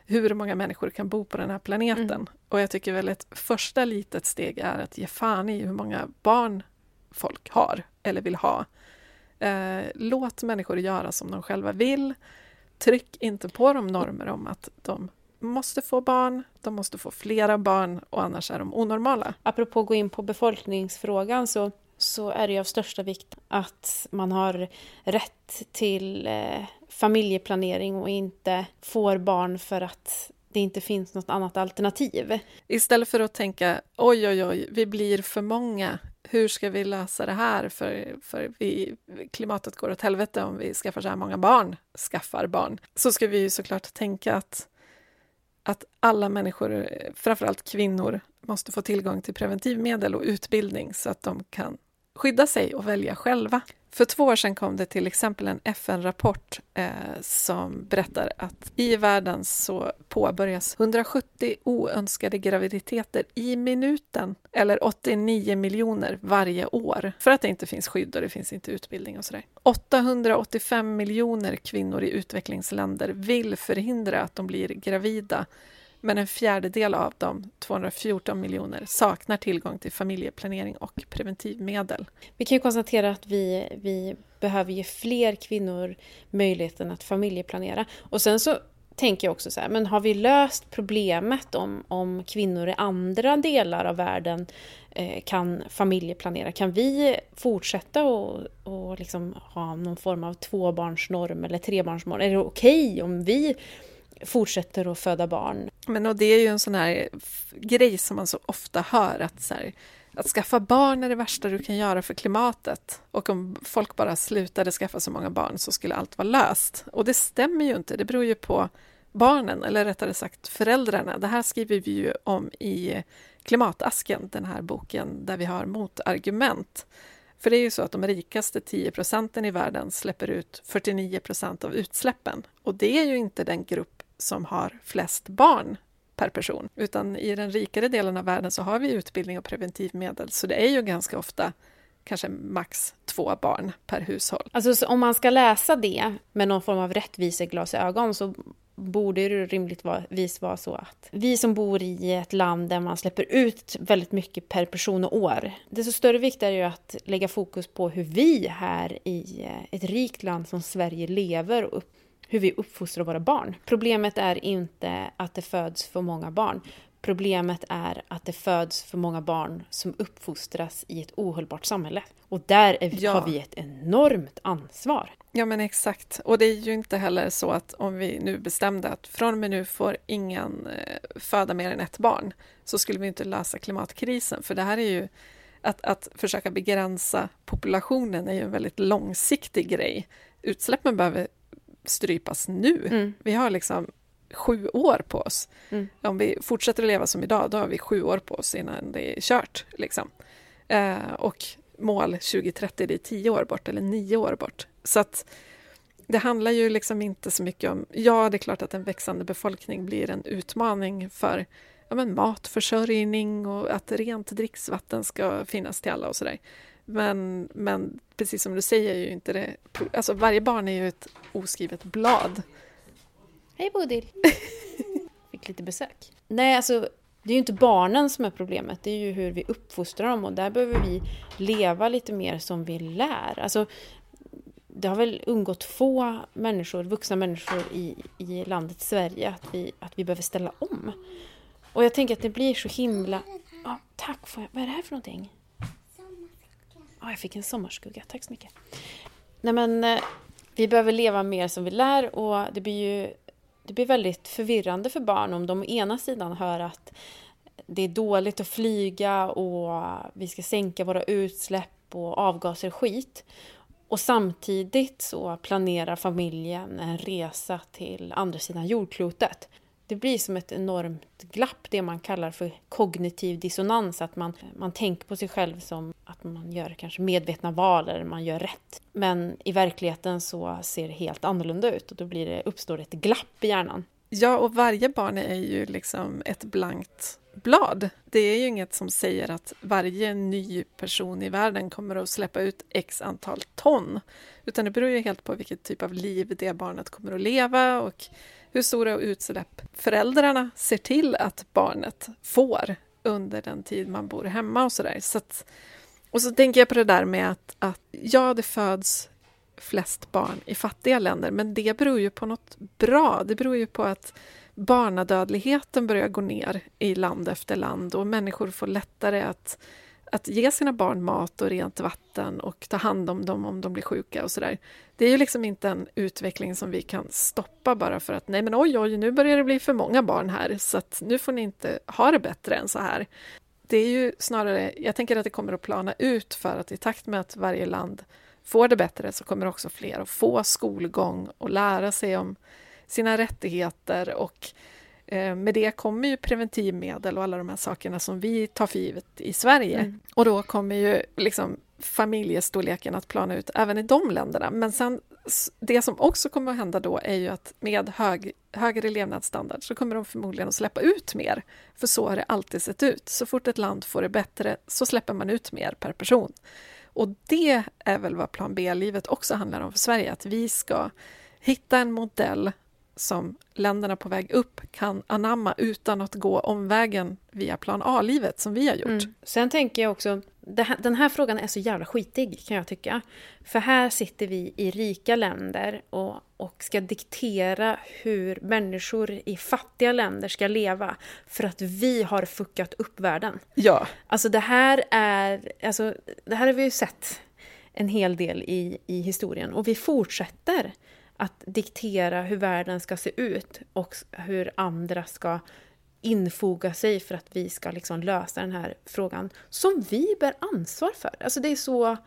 hur många människor kan bo på den här planeten. Mm. Och jag tycker väl ett första litet steg är att ge fan i hur många barn folk har eller vill ha. Eh, låt människor göra som de själva vill. Tryck inte på dem normer om att de måste få barn, de måste få flera barn och annars är de onormala. Apropå att gå in på befolkningsfrågan så så är det av största vikt att man har rätt till eh, familjeplanering och inte får barn för att det inte finns något annat alternativ. Istället för att tänka oj, oj, oj, vi blir för många. Hur ska vi lösa det här? För, för vi, klimatet går åt helvete om vi skaffar så här många barn, skaffar barn. Så ska vi såklart tänka att, att alla människor, framförallt kvinnor, måste få tillgång till preventivmedel och utbildning så att de kan skydda sig och välja själva. För två år sedan kom det till exempel en FN-rapport eh, som berättar att i världen så påbörjas 170 oönskade graviditeter i minuten, eller 89 miljoner varje år, för att det inte finns skydd och det finns inte utbildning och sådär. 885 miljoner kvinnor i utvecklingsländer vill förhindra att de blir gravida men en fjärdedel av dem, 214 miljoner, saknar tillgång till familjeplanering och preventivmedel. Vi kan ju konstatera att vi, vi behöver ge fler kvinnor möjligheten att familjeplanera. Och sen så tänker jag också så här, men har vi löst problemet om, om kvinnor i andra delar av världen eh, kan familjeplanera? Kan vi fortsätta och, och liksom ha någon form av tvåbarnsnorm eller trebarnsnorm? Är det okej okay om vi fortsätter att föda barn. Men och det är ju en sån här grej som man så ofta hör att så här, att skaffa barn är det värsta du kan göra för klimatet. Och om folk bara slutade skaffa så många barn så skulle allt vara löst. Och det stämmer ju inte, det beror ju på barnen, eller rättare sagt föräldrarna. Det här skriver vi ju om i Klimatasken, den här boken där vi har motargument. För det är ju så att de rikaste 10 procenten i världen släpper ut 49 procent av utsläppen. Och det är ju inte den grupp som har flest barn per person, utan i den rikare delen av världen så har vi utbildning och preventivmedel, så det är ju ganska ofta kanske max två barn per hushåll. Alltså om man ska läsa det med någon form av rättviseglasögon så borde det rimligtvis vara så att vi som bor i ett land där man släpper ut väldigt mycket per person och år, desto större vikt är det ju att lägga fokus på hur vi här i eh, ett rikt land som Sverige lever och hur vi uppfostrar våra barn. Problemet är inte att det föds för många barn. Problemet är att det föds för många barn som uppfostras i ett ohållbart samhälle. Och där är, ja. har vi ett enormt ansvar. Ja men exakt. Och det är ju inte heller så att om vi nu bestämde att från och med nu får ingen eh, föda mer än ett barn så skulle vi inte lösa klimatkrisen. För det här är ju att, att försöka begränsa populationen är ju en väldigt långsiktig grej. Utsläppen behöver strypas nu. Mm. Vi har liksom sju år på oss. Mm. Om vi fortsätter att leva som idag, då har vi sju år på oss innan det är kört. Liksom. Eh, och mål 2030, det är tio år bort eller nio år bort. Så att det handlar ju liksom inte så mycket om... Ja, det är klart att en växande befolkning blir en utmaning för ja, men matförsörjning och att rent dricksvatten ska finnas till alla och sådär. Men, men precis som du säger, ju inte det, alltså varje barn är ju ett oskrivet blad. Hej Bodil! Fick lite besök. Nej, alltså det är ju inte barnen som är problemet, det är ju hur vi uppfostrar dem och där behöver vi leva lite mer som vi lär. Alltså, det har väl ungått få människor, vuxna människor i, i landet Sverige att vi, att vi behöver ställa om. Och jag tänker att det blir så himla... Oh, tack! För, vad är det här för någonting? Oh, jag fick en sommarskugga, tack så mycket. Nej men, eh, vi behöver leva mer som vi lär och det blir ju det blir väldigt förvirrande för barn om de å ena sidan hör att det är dåligt att flyga och vi ska sänka våra utsläpp och avgaser skit. Och samtidigt så planerar familjen en resa till andra sidan jordklotet det blir som ett enormt glapp, det man kallar för kognitiv dissonans, att man, man tänker på sig själv som att man gör kanske medvetna val eller man gör rätt. Men i verkligheten så ser det helt annorlunda ut och då blir det, uppstår ett glapp i hjärnan. Ja, och varje barn är ju liksom ett blankt blad. Det är ju inget som säger att varje ny person i världen kommer att släppa ut x antal ton, utan det beror ju helt på vilket typ av liv det barnet kommer att leva och hur stora utsläpp föräldrarna ser till att barnet får under den tid man bor hemma och sådär. Så och så tänker jag på det där med att, att ja, det föds flest barn i fattiga länder, men det beror ju på något bra. Det beror ju på att barnadödligheten börjar gå ner i land efter land och människor får lättare att att ge sina barn mat och rent vatten och ta hand om dem om de blir sjuka och sådär. Det är ju liksom inte en utveckling som vi kan stoppa bara för att nej men oj oj, nu börjar det bli för många barn här så att nu får ni inte ha det bättre än så här. Det är ju snarare, jag tänker att det kommer att plana ut för att i takt med att varje land får det bättre så kommer också fler att få skolgång och lära sig om sina rättigheter och Eh, med det kommer ju preventivmedel och alla de här sakerna som vi tar för givet i Sverige. Mm. Och då kommer ju liksom familjestorleken att plana ut även i de länderna. Men sen, det som också kommer att hända då är ju att med hög, högre levnadsstandard så kommer de förmodligen att släppa ut mer. För så har det alltid sett ut. Så fort ett land får det bättre så släpper man ut mer per person. Och det är väl vad plan B-livet också handlar om för Sverige, att vi ska hitta en modell som länderna på väg upp kan anamma utan att gå omvägen via plan A-livet som vi har gjort. Mm. Sen tänker jag också, här, den här frågan är så jävla skitig kan jag tycka. För här sitter vi i rika länder och, och ska diktera hur människor i fattiga länder ska leva för att vi har fuckat upp världen. Ja. Alltså det här är, alltså det här har vi ju sett en hel del i, i historien och vi fortsätter att diktera hur världen ska se ut och hur andra ska infoga sig för att vi ska liksom lösa den här frågan som vi bär ansvar för. Alltså det är så,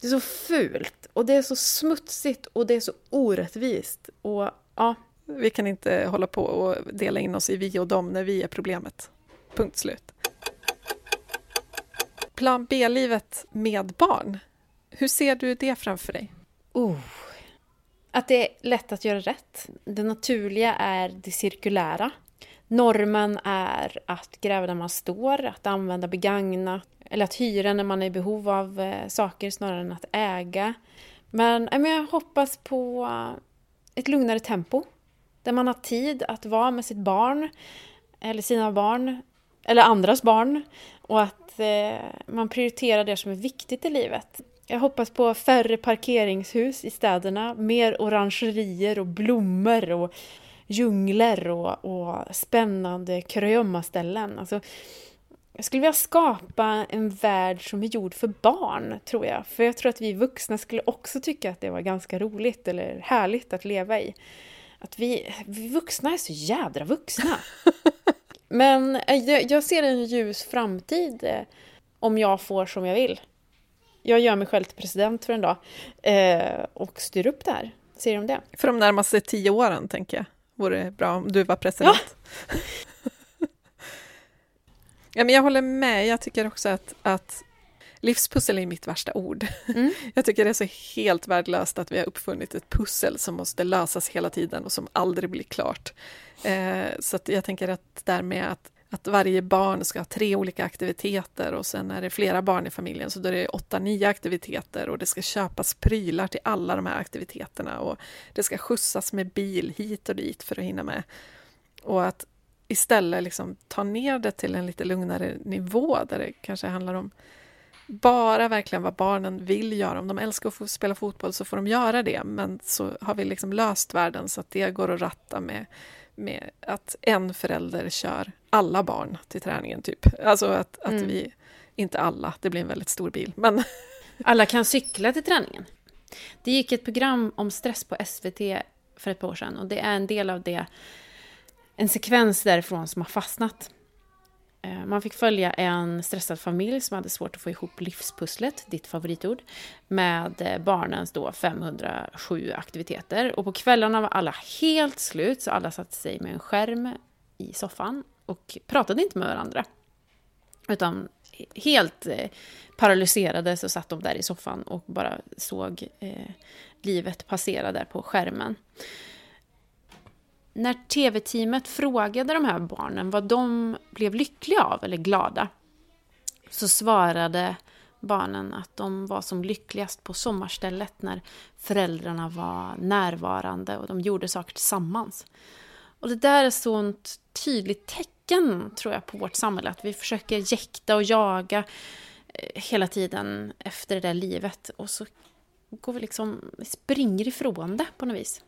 det är så fult och det är så smutsigt och det är så orättvist. Och ja. Vi kan inte hålla på och dela in oss i vi och dem när vi är problemet. Punkt slut. Plan B-livet med barn. Hur ser du det framför dig? Oh. Att det är lätt att göra rätt. Det naturliga är det cirkulära. Normen är att gräva där man står, att använda begagnat eller att hyra när man är i behov av eh, saker snarare än att äga. Men eh, jag hoppas på eh, ett lugnare tempo där man har tid att vara med sitt barn eller sina barn eller andras barn och att man prioriterar det som är viktigt i livet. Jag hoppas på färre parkeringshus i städerna, mer orangerier och blommor och djungler och, och spännande krömaställen. Alltså, jag skulle vilja skapa en värld som är gjord för barn, tror jag. För jag tror att vi vuxna skulle också tycka att det var ganska roligt eller härligt att leva i. Att vi, vi vuxna är så jädra vuxna. Men jag, jag ser en ljus framtid eh, om jag får som jag vill jag gör mig själv till president för en dag eh, och styr upp det här. Ser du om det? För de närmaste tio åren, tänker jag, vore det bra om du var president. Ja. ja, men jag håller med. Jag tycker också att, att livspussel är mitt värsta ord. Mm. Jag tycker det är så helt värdelöst att vi har uppfunnit ett pussel som måste lösas hela tiden och som aldrig blir klart. Eh, så jag tänker att därmed att att varje barn ska ha tre olika aktiviteter och sen är det flera barn i familjen så då är det åtta, nio aktiviteter och det ska köpas prylar till alla de här aktiviteterna och det ska skjutsas med bil hit och dit för att hinna med. Och att istället liksom ta ner det till en lite lugnare nivå där det kanske handlar om bara verkligen vad barnen vill göra. Om de älskar att få spela fotboll så får de göra det, men så har vi liksom löst världen så att det går att ratta med med att en förälder kör alla barn till träningen, typ. Alltså att, att mm. vi, inte alla, det blir en väldigt stor bil, men... alla kan cykla till träningen. Det gick ett program om stress på SVT för ett par år sedan och det är en del av det, en sekvens därifrån som har fastnat. Eh, man fick följa en stressad familj som hade svårt att få ihop livspusslet, ditt favoritord, med eh, barnens då 507 aktiviteter. Och på kvällarna var alla helt slut, så alla satte sig med en skärm i soffan och pratade inte med varandra. Utan helt eh, paralyserade så satt de där i soffan och bara såg livet passera där på skärmen när tv-teamet frågade de här barnen vad de blev lyckliga av eller glada så svarade barnen att de var som lyckligast på sommarstället när föräldrarna var närvarande och de gjorde saker tillsammans. Och det där är ett sånt tydligt tecken, tror jag, på vårt samhälle. Att vi försöker jäkta och jaga eh, hela tiden efter det där livet. Och så går vi liksom, vi springer ifrån det på något vis.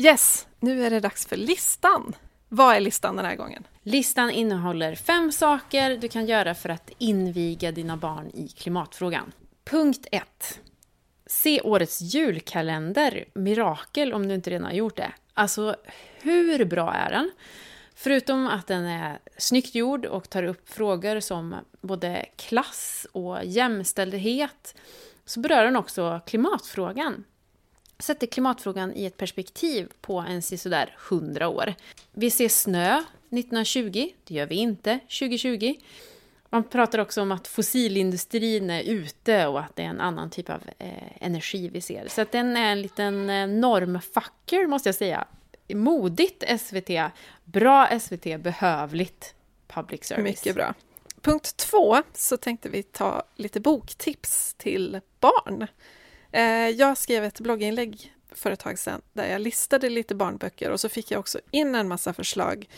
Yes, nu är det dags för listan. Vad är listan den här gången? Listan innehåller fem saker du kan göra för att inviga dina barn i klimatfrågan. Punkt 1. Se årets julkalender, Mirakel, om du inte redan har gjort det. Alltså, hur bra är den? Förutom att den är snyggt gjord och tar upp frågor som både klass och jämställdhet så berör den också klimatfrågan sätter klimatfrågan i ett perspektiv på en sådär 100 år. Vi ser snö 1920, det gör vi inte 2020. Man pratar också om att fossilindustrin är ute och att det är en annan typ av eh, energi vi ser. Så att den är en liten eh, normfucker, måste jag säga. Modigt SVT, bra SVT, behövligt public service. Mycket bra. Punkt två så tänkte vi ta lite boktips till barn. Eh, jag skrev ett blogginlägg för ett tag sedan där jag listade lite barnböcker och så fick jag också in en massa förslag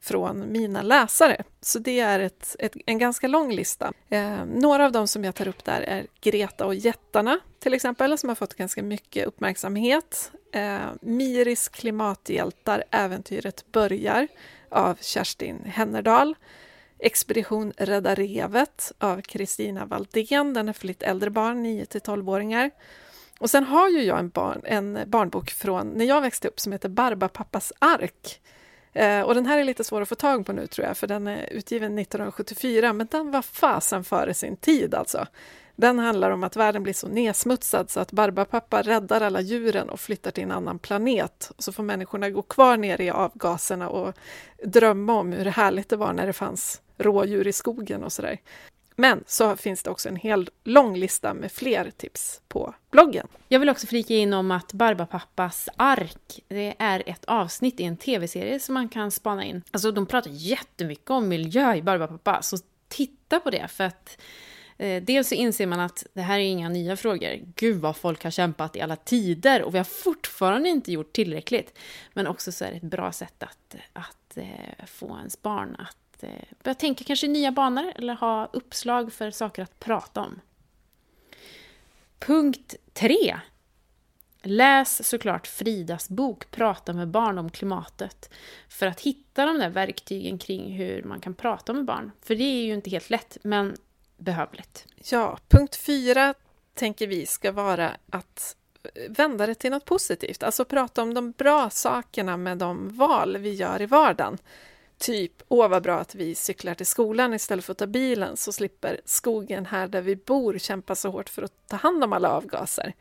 från mina läsare. Så det är ett, ett, en ganska lång lista. Eh, några av dem som jag tar upp där är Greta och jättarna till exempel, som har fått ganska mycket uppmärksamhet. Eh, Miris klimathjältar, Äventyret börjar av Kerstin Hennerdal. Expedition Rädda revet av Kristina Valdén. Den är för lite äldre barn, 9 till 12-åringar. Och sen har ju jag en, barn, en barnbok från när jag växte upp som heter Barbapappas ark. Eh, och den här är lite svår att få tag på nu tror jag, för den är utgiven 1974, men den var fasen före sin tid alltså. Den handlar om att världen blir så nedsmutsad så att Barbapappa räddar alla djuren och flyttar till en annan planet. Och så får människorna gå kvar nere i avgaserna och drömma om hur härligt det var när det fanns rådjur i skogen och sådär. Men så finns det också en hel lång lista med fler tips på bloggen. Jag vill också flika in om att Barbapappas ark, det är ett avsnitt i en tv-serie som man kan spana in. Alltså de pratar jättemycket om miljö i Barbapapa, så titta på det för att eh, Dels så inser man att det här är inga nya frågor. Gud vad folk har kämpat i alla tider och vi har fortfarande inte gjort tillräckligt. Men också så är det ett bra sätt att, att eh, få ens barn att eh, börja tänka kanske i nya banor eller ha uppslag för saker att prata om. Punkt 3. Läs såklart Fridas bok Prata med barn om klimatet för att hitta de där verktygen kring hur man kan prata med barn. För det är ju inte helt lätt, men behövligt. Ja, punkt 4 tänker vi ska vara att eh, vända det till något positivt, alltså prata om de bra sakerna med de val vi gör i vardagen. Typ, åh vad bra att vi cyklar till skolan istället för att ta bilen så slipper skogen här där vi bor kämpa så hårt för att ta hand om alla avgaser.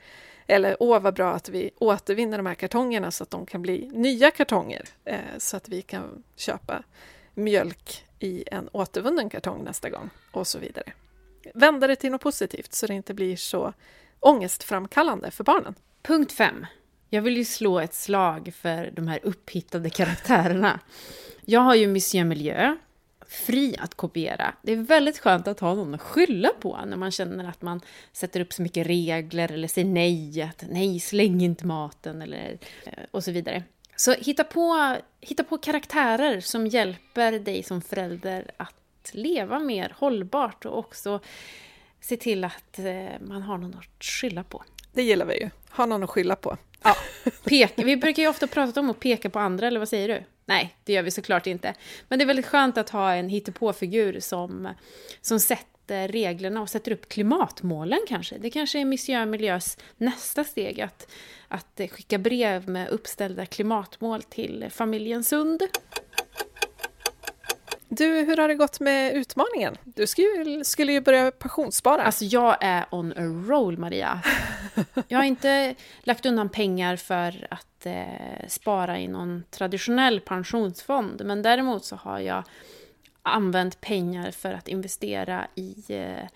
Eller åh vad bra att vi återvinner de här kartongerna så att de kan bli nya kartonger eh, så att vi kan köpa mjölk i en återvunnen kartong nästa gång och så vidare. Vända det till något positivt så det inte blir så ångestframkallande för barnen. Punkt 5. Jag vill ju slå ett slag för de här upphittade karaktärerna. Jag har ju Monsieur Miljö, fri att kopiera. Det är väldigt skönt att ha någon att skylla på när man känner att man sätter upp så mycket regler eller säger nej, att nej, släng inte maten eller eh, och så vidare. Så hitta på, hitta på karaktärer som hjälper dig som förälder att leva mer hållbart och också se till att eh, man har någon att skylla på. Det gillar vi ju, ha någon att skylla på. Ja, peka. Vi brukar ju ofta prata om att peka på andra, eller vad säger du? Nej, det gör vi såklart inte. Men det är väldigt skönt att ha en hittepåfigur som, som sätter reglerna och sätter upp klimatmålen kanske. Det kanske är Monsieur Miljös nästa steg, att, att skicka brev med uppställda klimatmål till familjen Sund. Du, hur har det gått med utmaningen? Du skulle, skulle ju börja pensionsspara. Alltså jag är on a roll, Maria. Jag har inte lagt undan pengar för att eh, spara i någon traditionell pensionsfond, men däremot så har jag använt pengar för att investera i eh,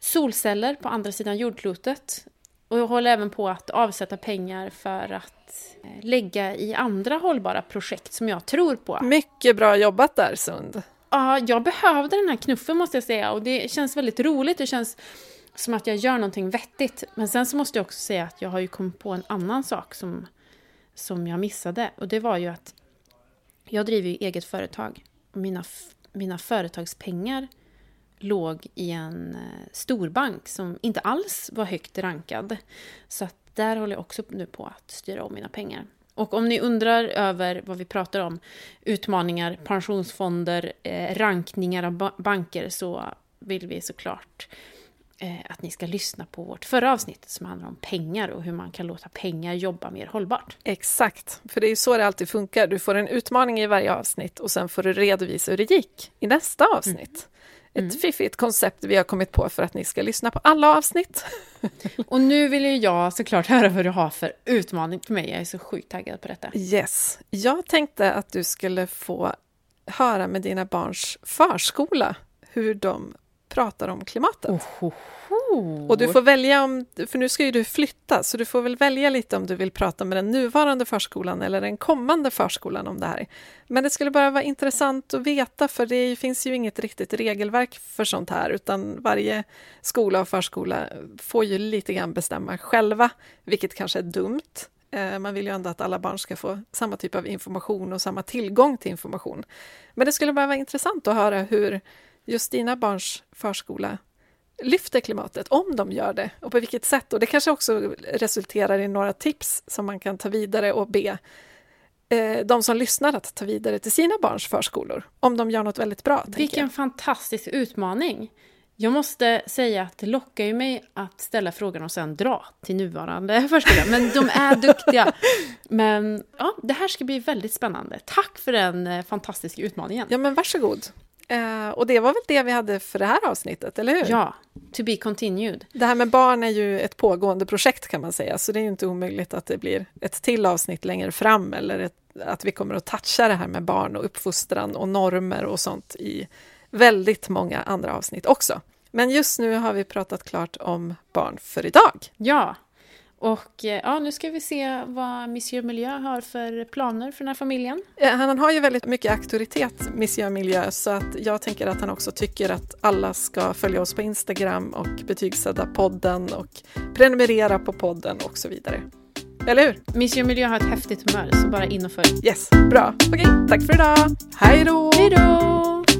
solceller på andra sidan jordklotet. Och jag håller även på att avsätta pengar för att eh, lägga i andra hållbara projekt som jag tror på. Mycket bra jobbat där, Sund. Ja, jag behövde den här knuffen måste jag säga och det känns väldigt roligt. Det känns som att jag gör någonting vettigt. Men sen så måste jag också säga att jag har ju kommit på en annan sak som, som jag missade. Och det var ju att jag driver ju eget företag. Och mina, mina företagspengar låg i en eh, storbank som inte alls var högt rankad. Så att där håller jag också nu på att styra om mina pengar. Och om ni undrar över vad vi pratar om, utmaningar, pensionsfonder, eh, rankningar av ba banker, så vill vi såklart eh, att ni ska lyssna på vårt förra avsnitt som handlar om pengar och hur man kan låta pengar jobba mer hållbart. Exakt, för det är ju så det alltid funkar. Du får en utmaning i varje avsnitt och sen får du redovisa hur det gick i nästa avsnitt. Mm. Ett mm. fiffigt koncept vi har kommit på för att ni ska lyssna på alla avsnitt. Och nu vill ju jag såklart höra vad du har för utmaning för mig. Jag är så sjukt taggad på detta. Yes. Jag tänkte att du skulle få höra med dina barns förskola hur de pratar om klimatet. Ohoho. Och du får välja om, för nu ska ju du flytta, så du får väl välja lite om du vill prata med den nuvarande förskolan eller den kommande förskolan om det här. Men det skulle bara vara intressant att veta, för det finns ju inget riktigt regelverk för sånt här, utan varje skola och förskola får ju lite grann bestämma själva, vilket kanske är dumt. Eh, man vill ju ändå att alla barn ska få samma typ av information och samma tillgång till information. Men det skulle bara vara intressant att höra hur just dina barns förskola lyfter klimatet, om de gör det och på vilket sätt. Och det kanske också resulterar i några tips som man kan ta vidare och be eh, de som lyssnar att ta vidare till sina barns förskolor, om de gör något väldigt bra. Vilken fantastisk utmaning! Jag måste säga att det lockar ju mig att ställa frågan och sen dra till nuvarande förskola. Men de är duktiga. Men ja, det här ska bli väldigt spännande. Tack för den eh, fantastiska utmaningen. Ja, men varsågod. Eh, och det var väl det vi hade för det här avsnittet, eller hur? Ja, to be continued. Det här med barn är ju ett pågående projekt kan man säga, så det är ju inte omöjligt att det blir ett till avsnitt längre fram, eller ett, att vi kommer att toucha det här med barn och uppfostran och normer och sånt i väldigt många andra avsnitt också. Men just nu har vi pratat klart om barn för idag. Ja, och eh, ja, nu ska vi se vad Monsieur Miljö har för planer för den här familjen. Han har ju väldigt mycket auktoritet, Monsieur Miljö, så att jag tänker att han också tycker att alla ska följa oss på Instagram och betygsätta podden och prenumerera på podden och så vidare. Eller hur? Monsieur Miljö har ett häftigt humör, så bara in och följ. Yes, bra. Okej, tack för idag. Hej då! Hej då!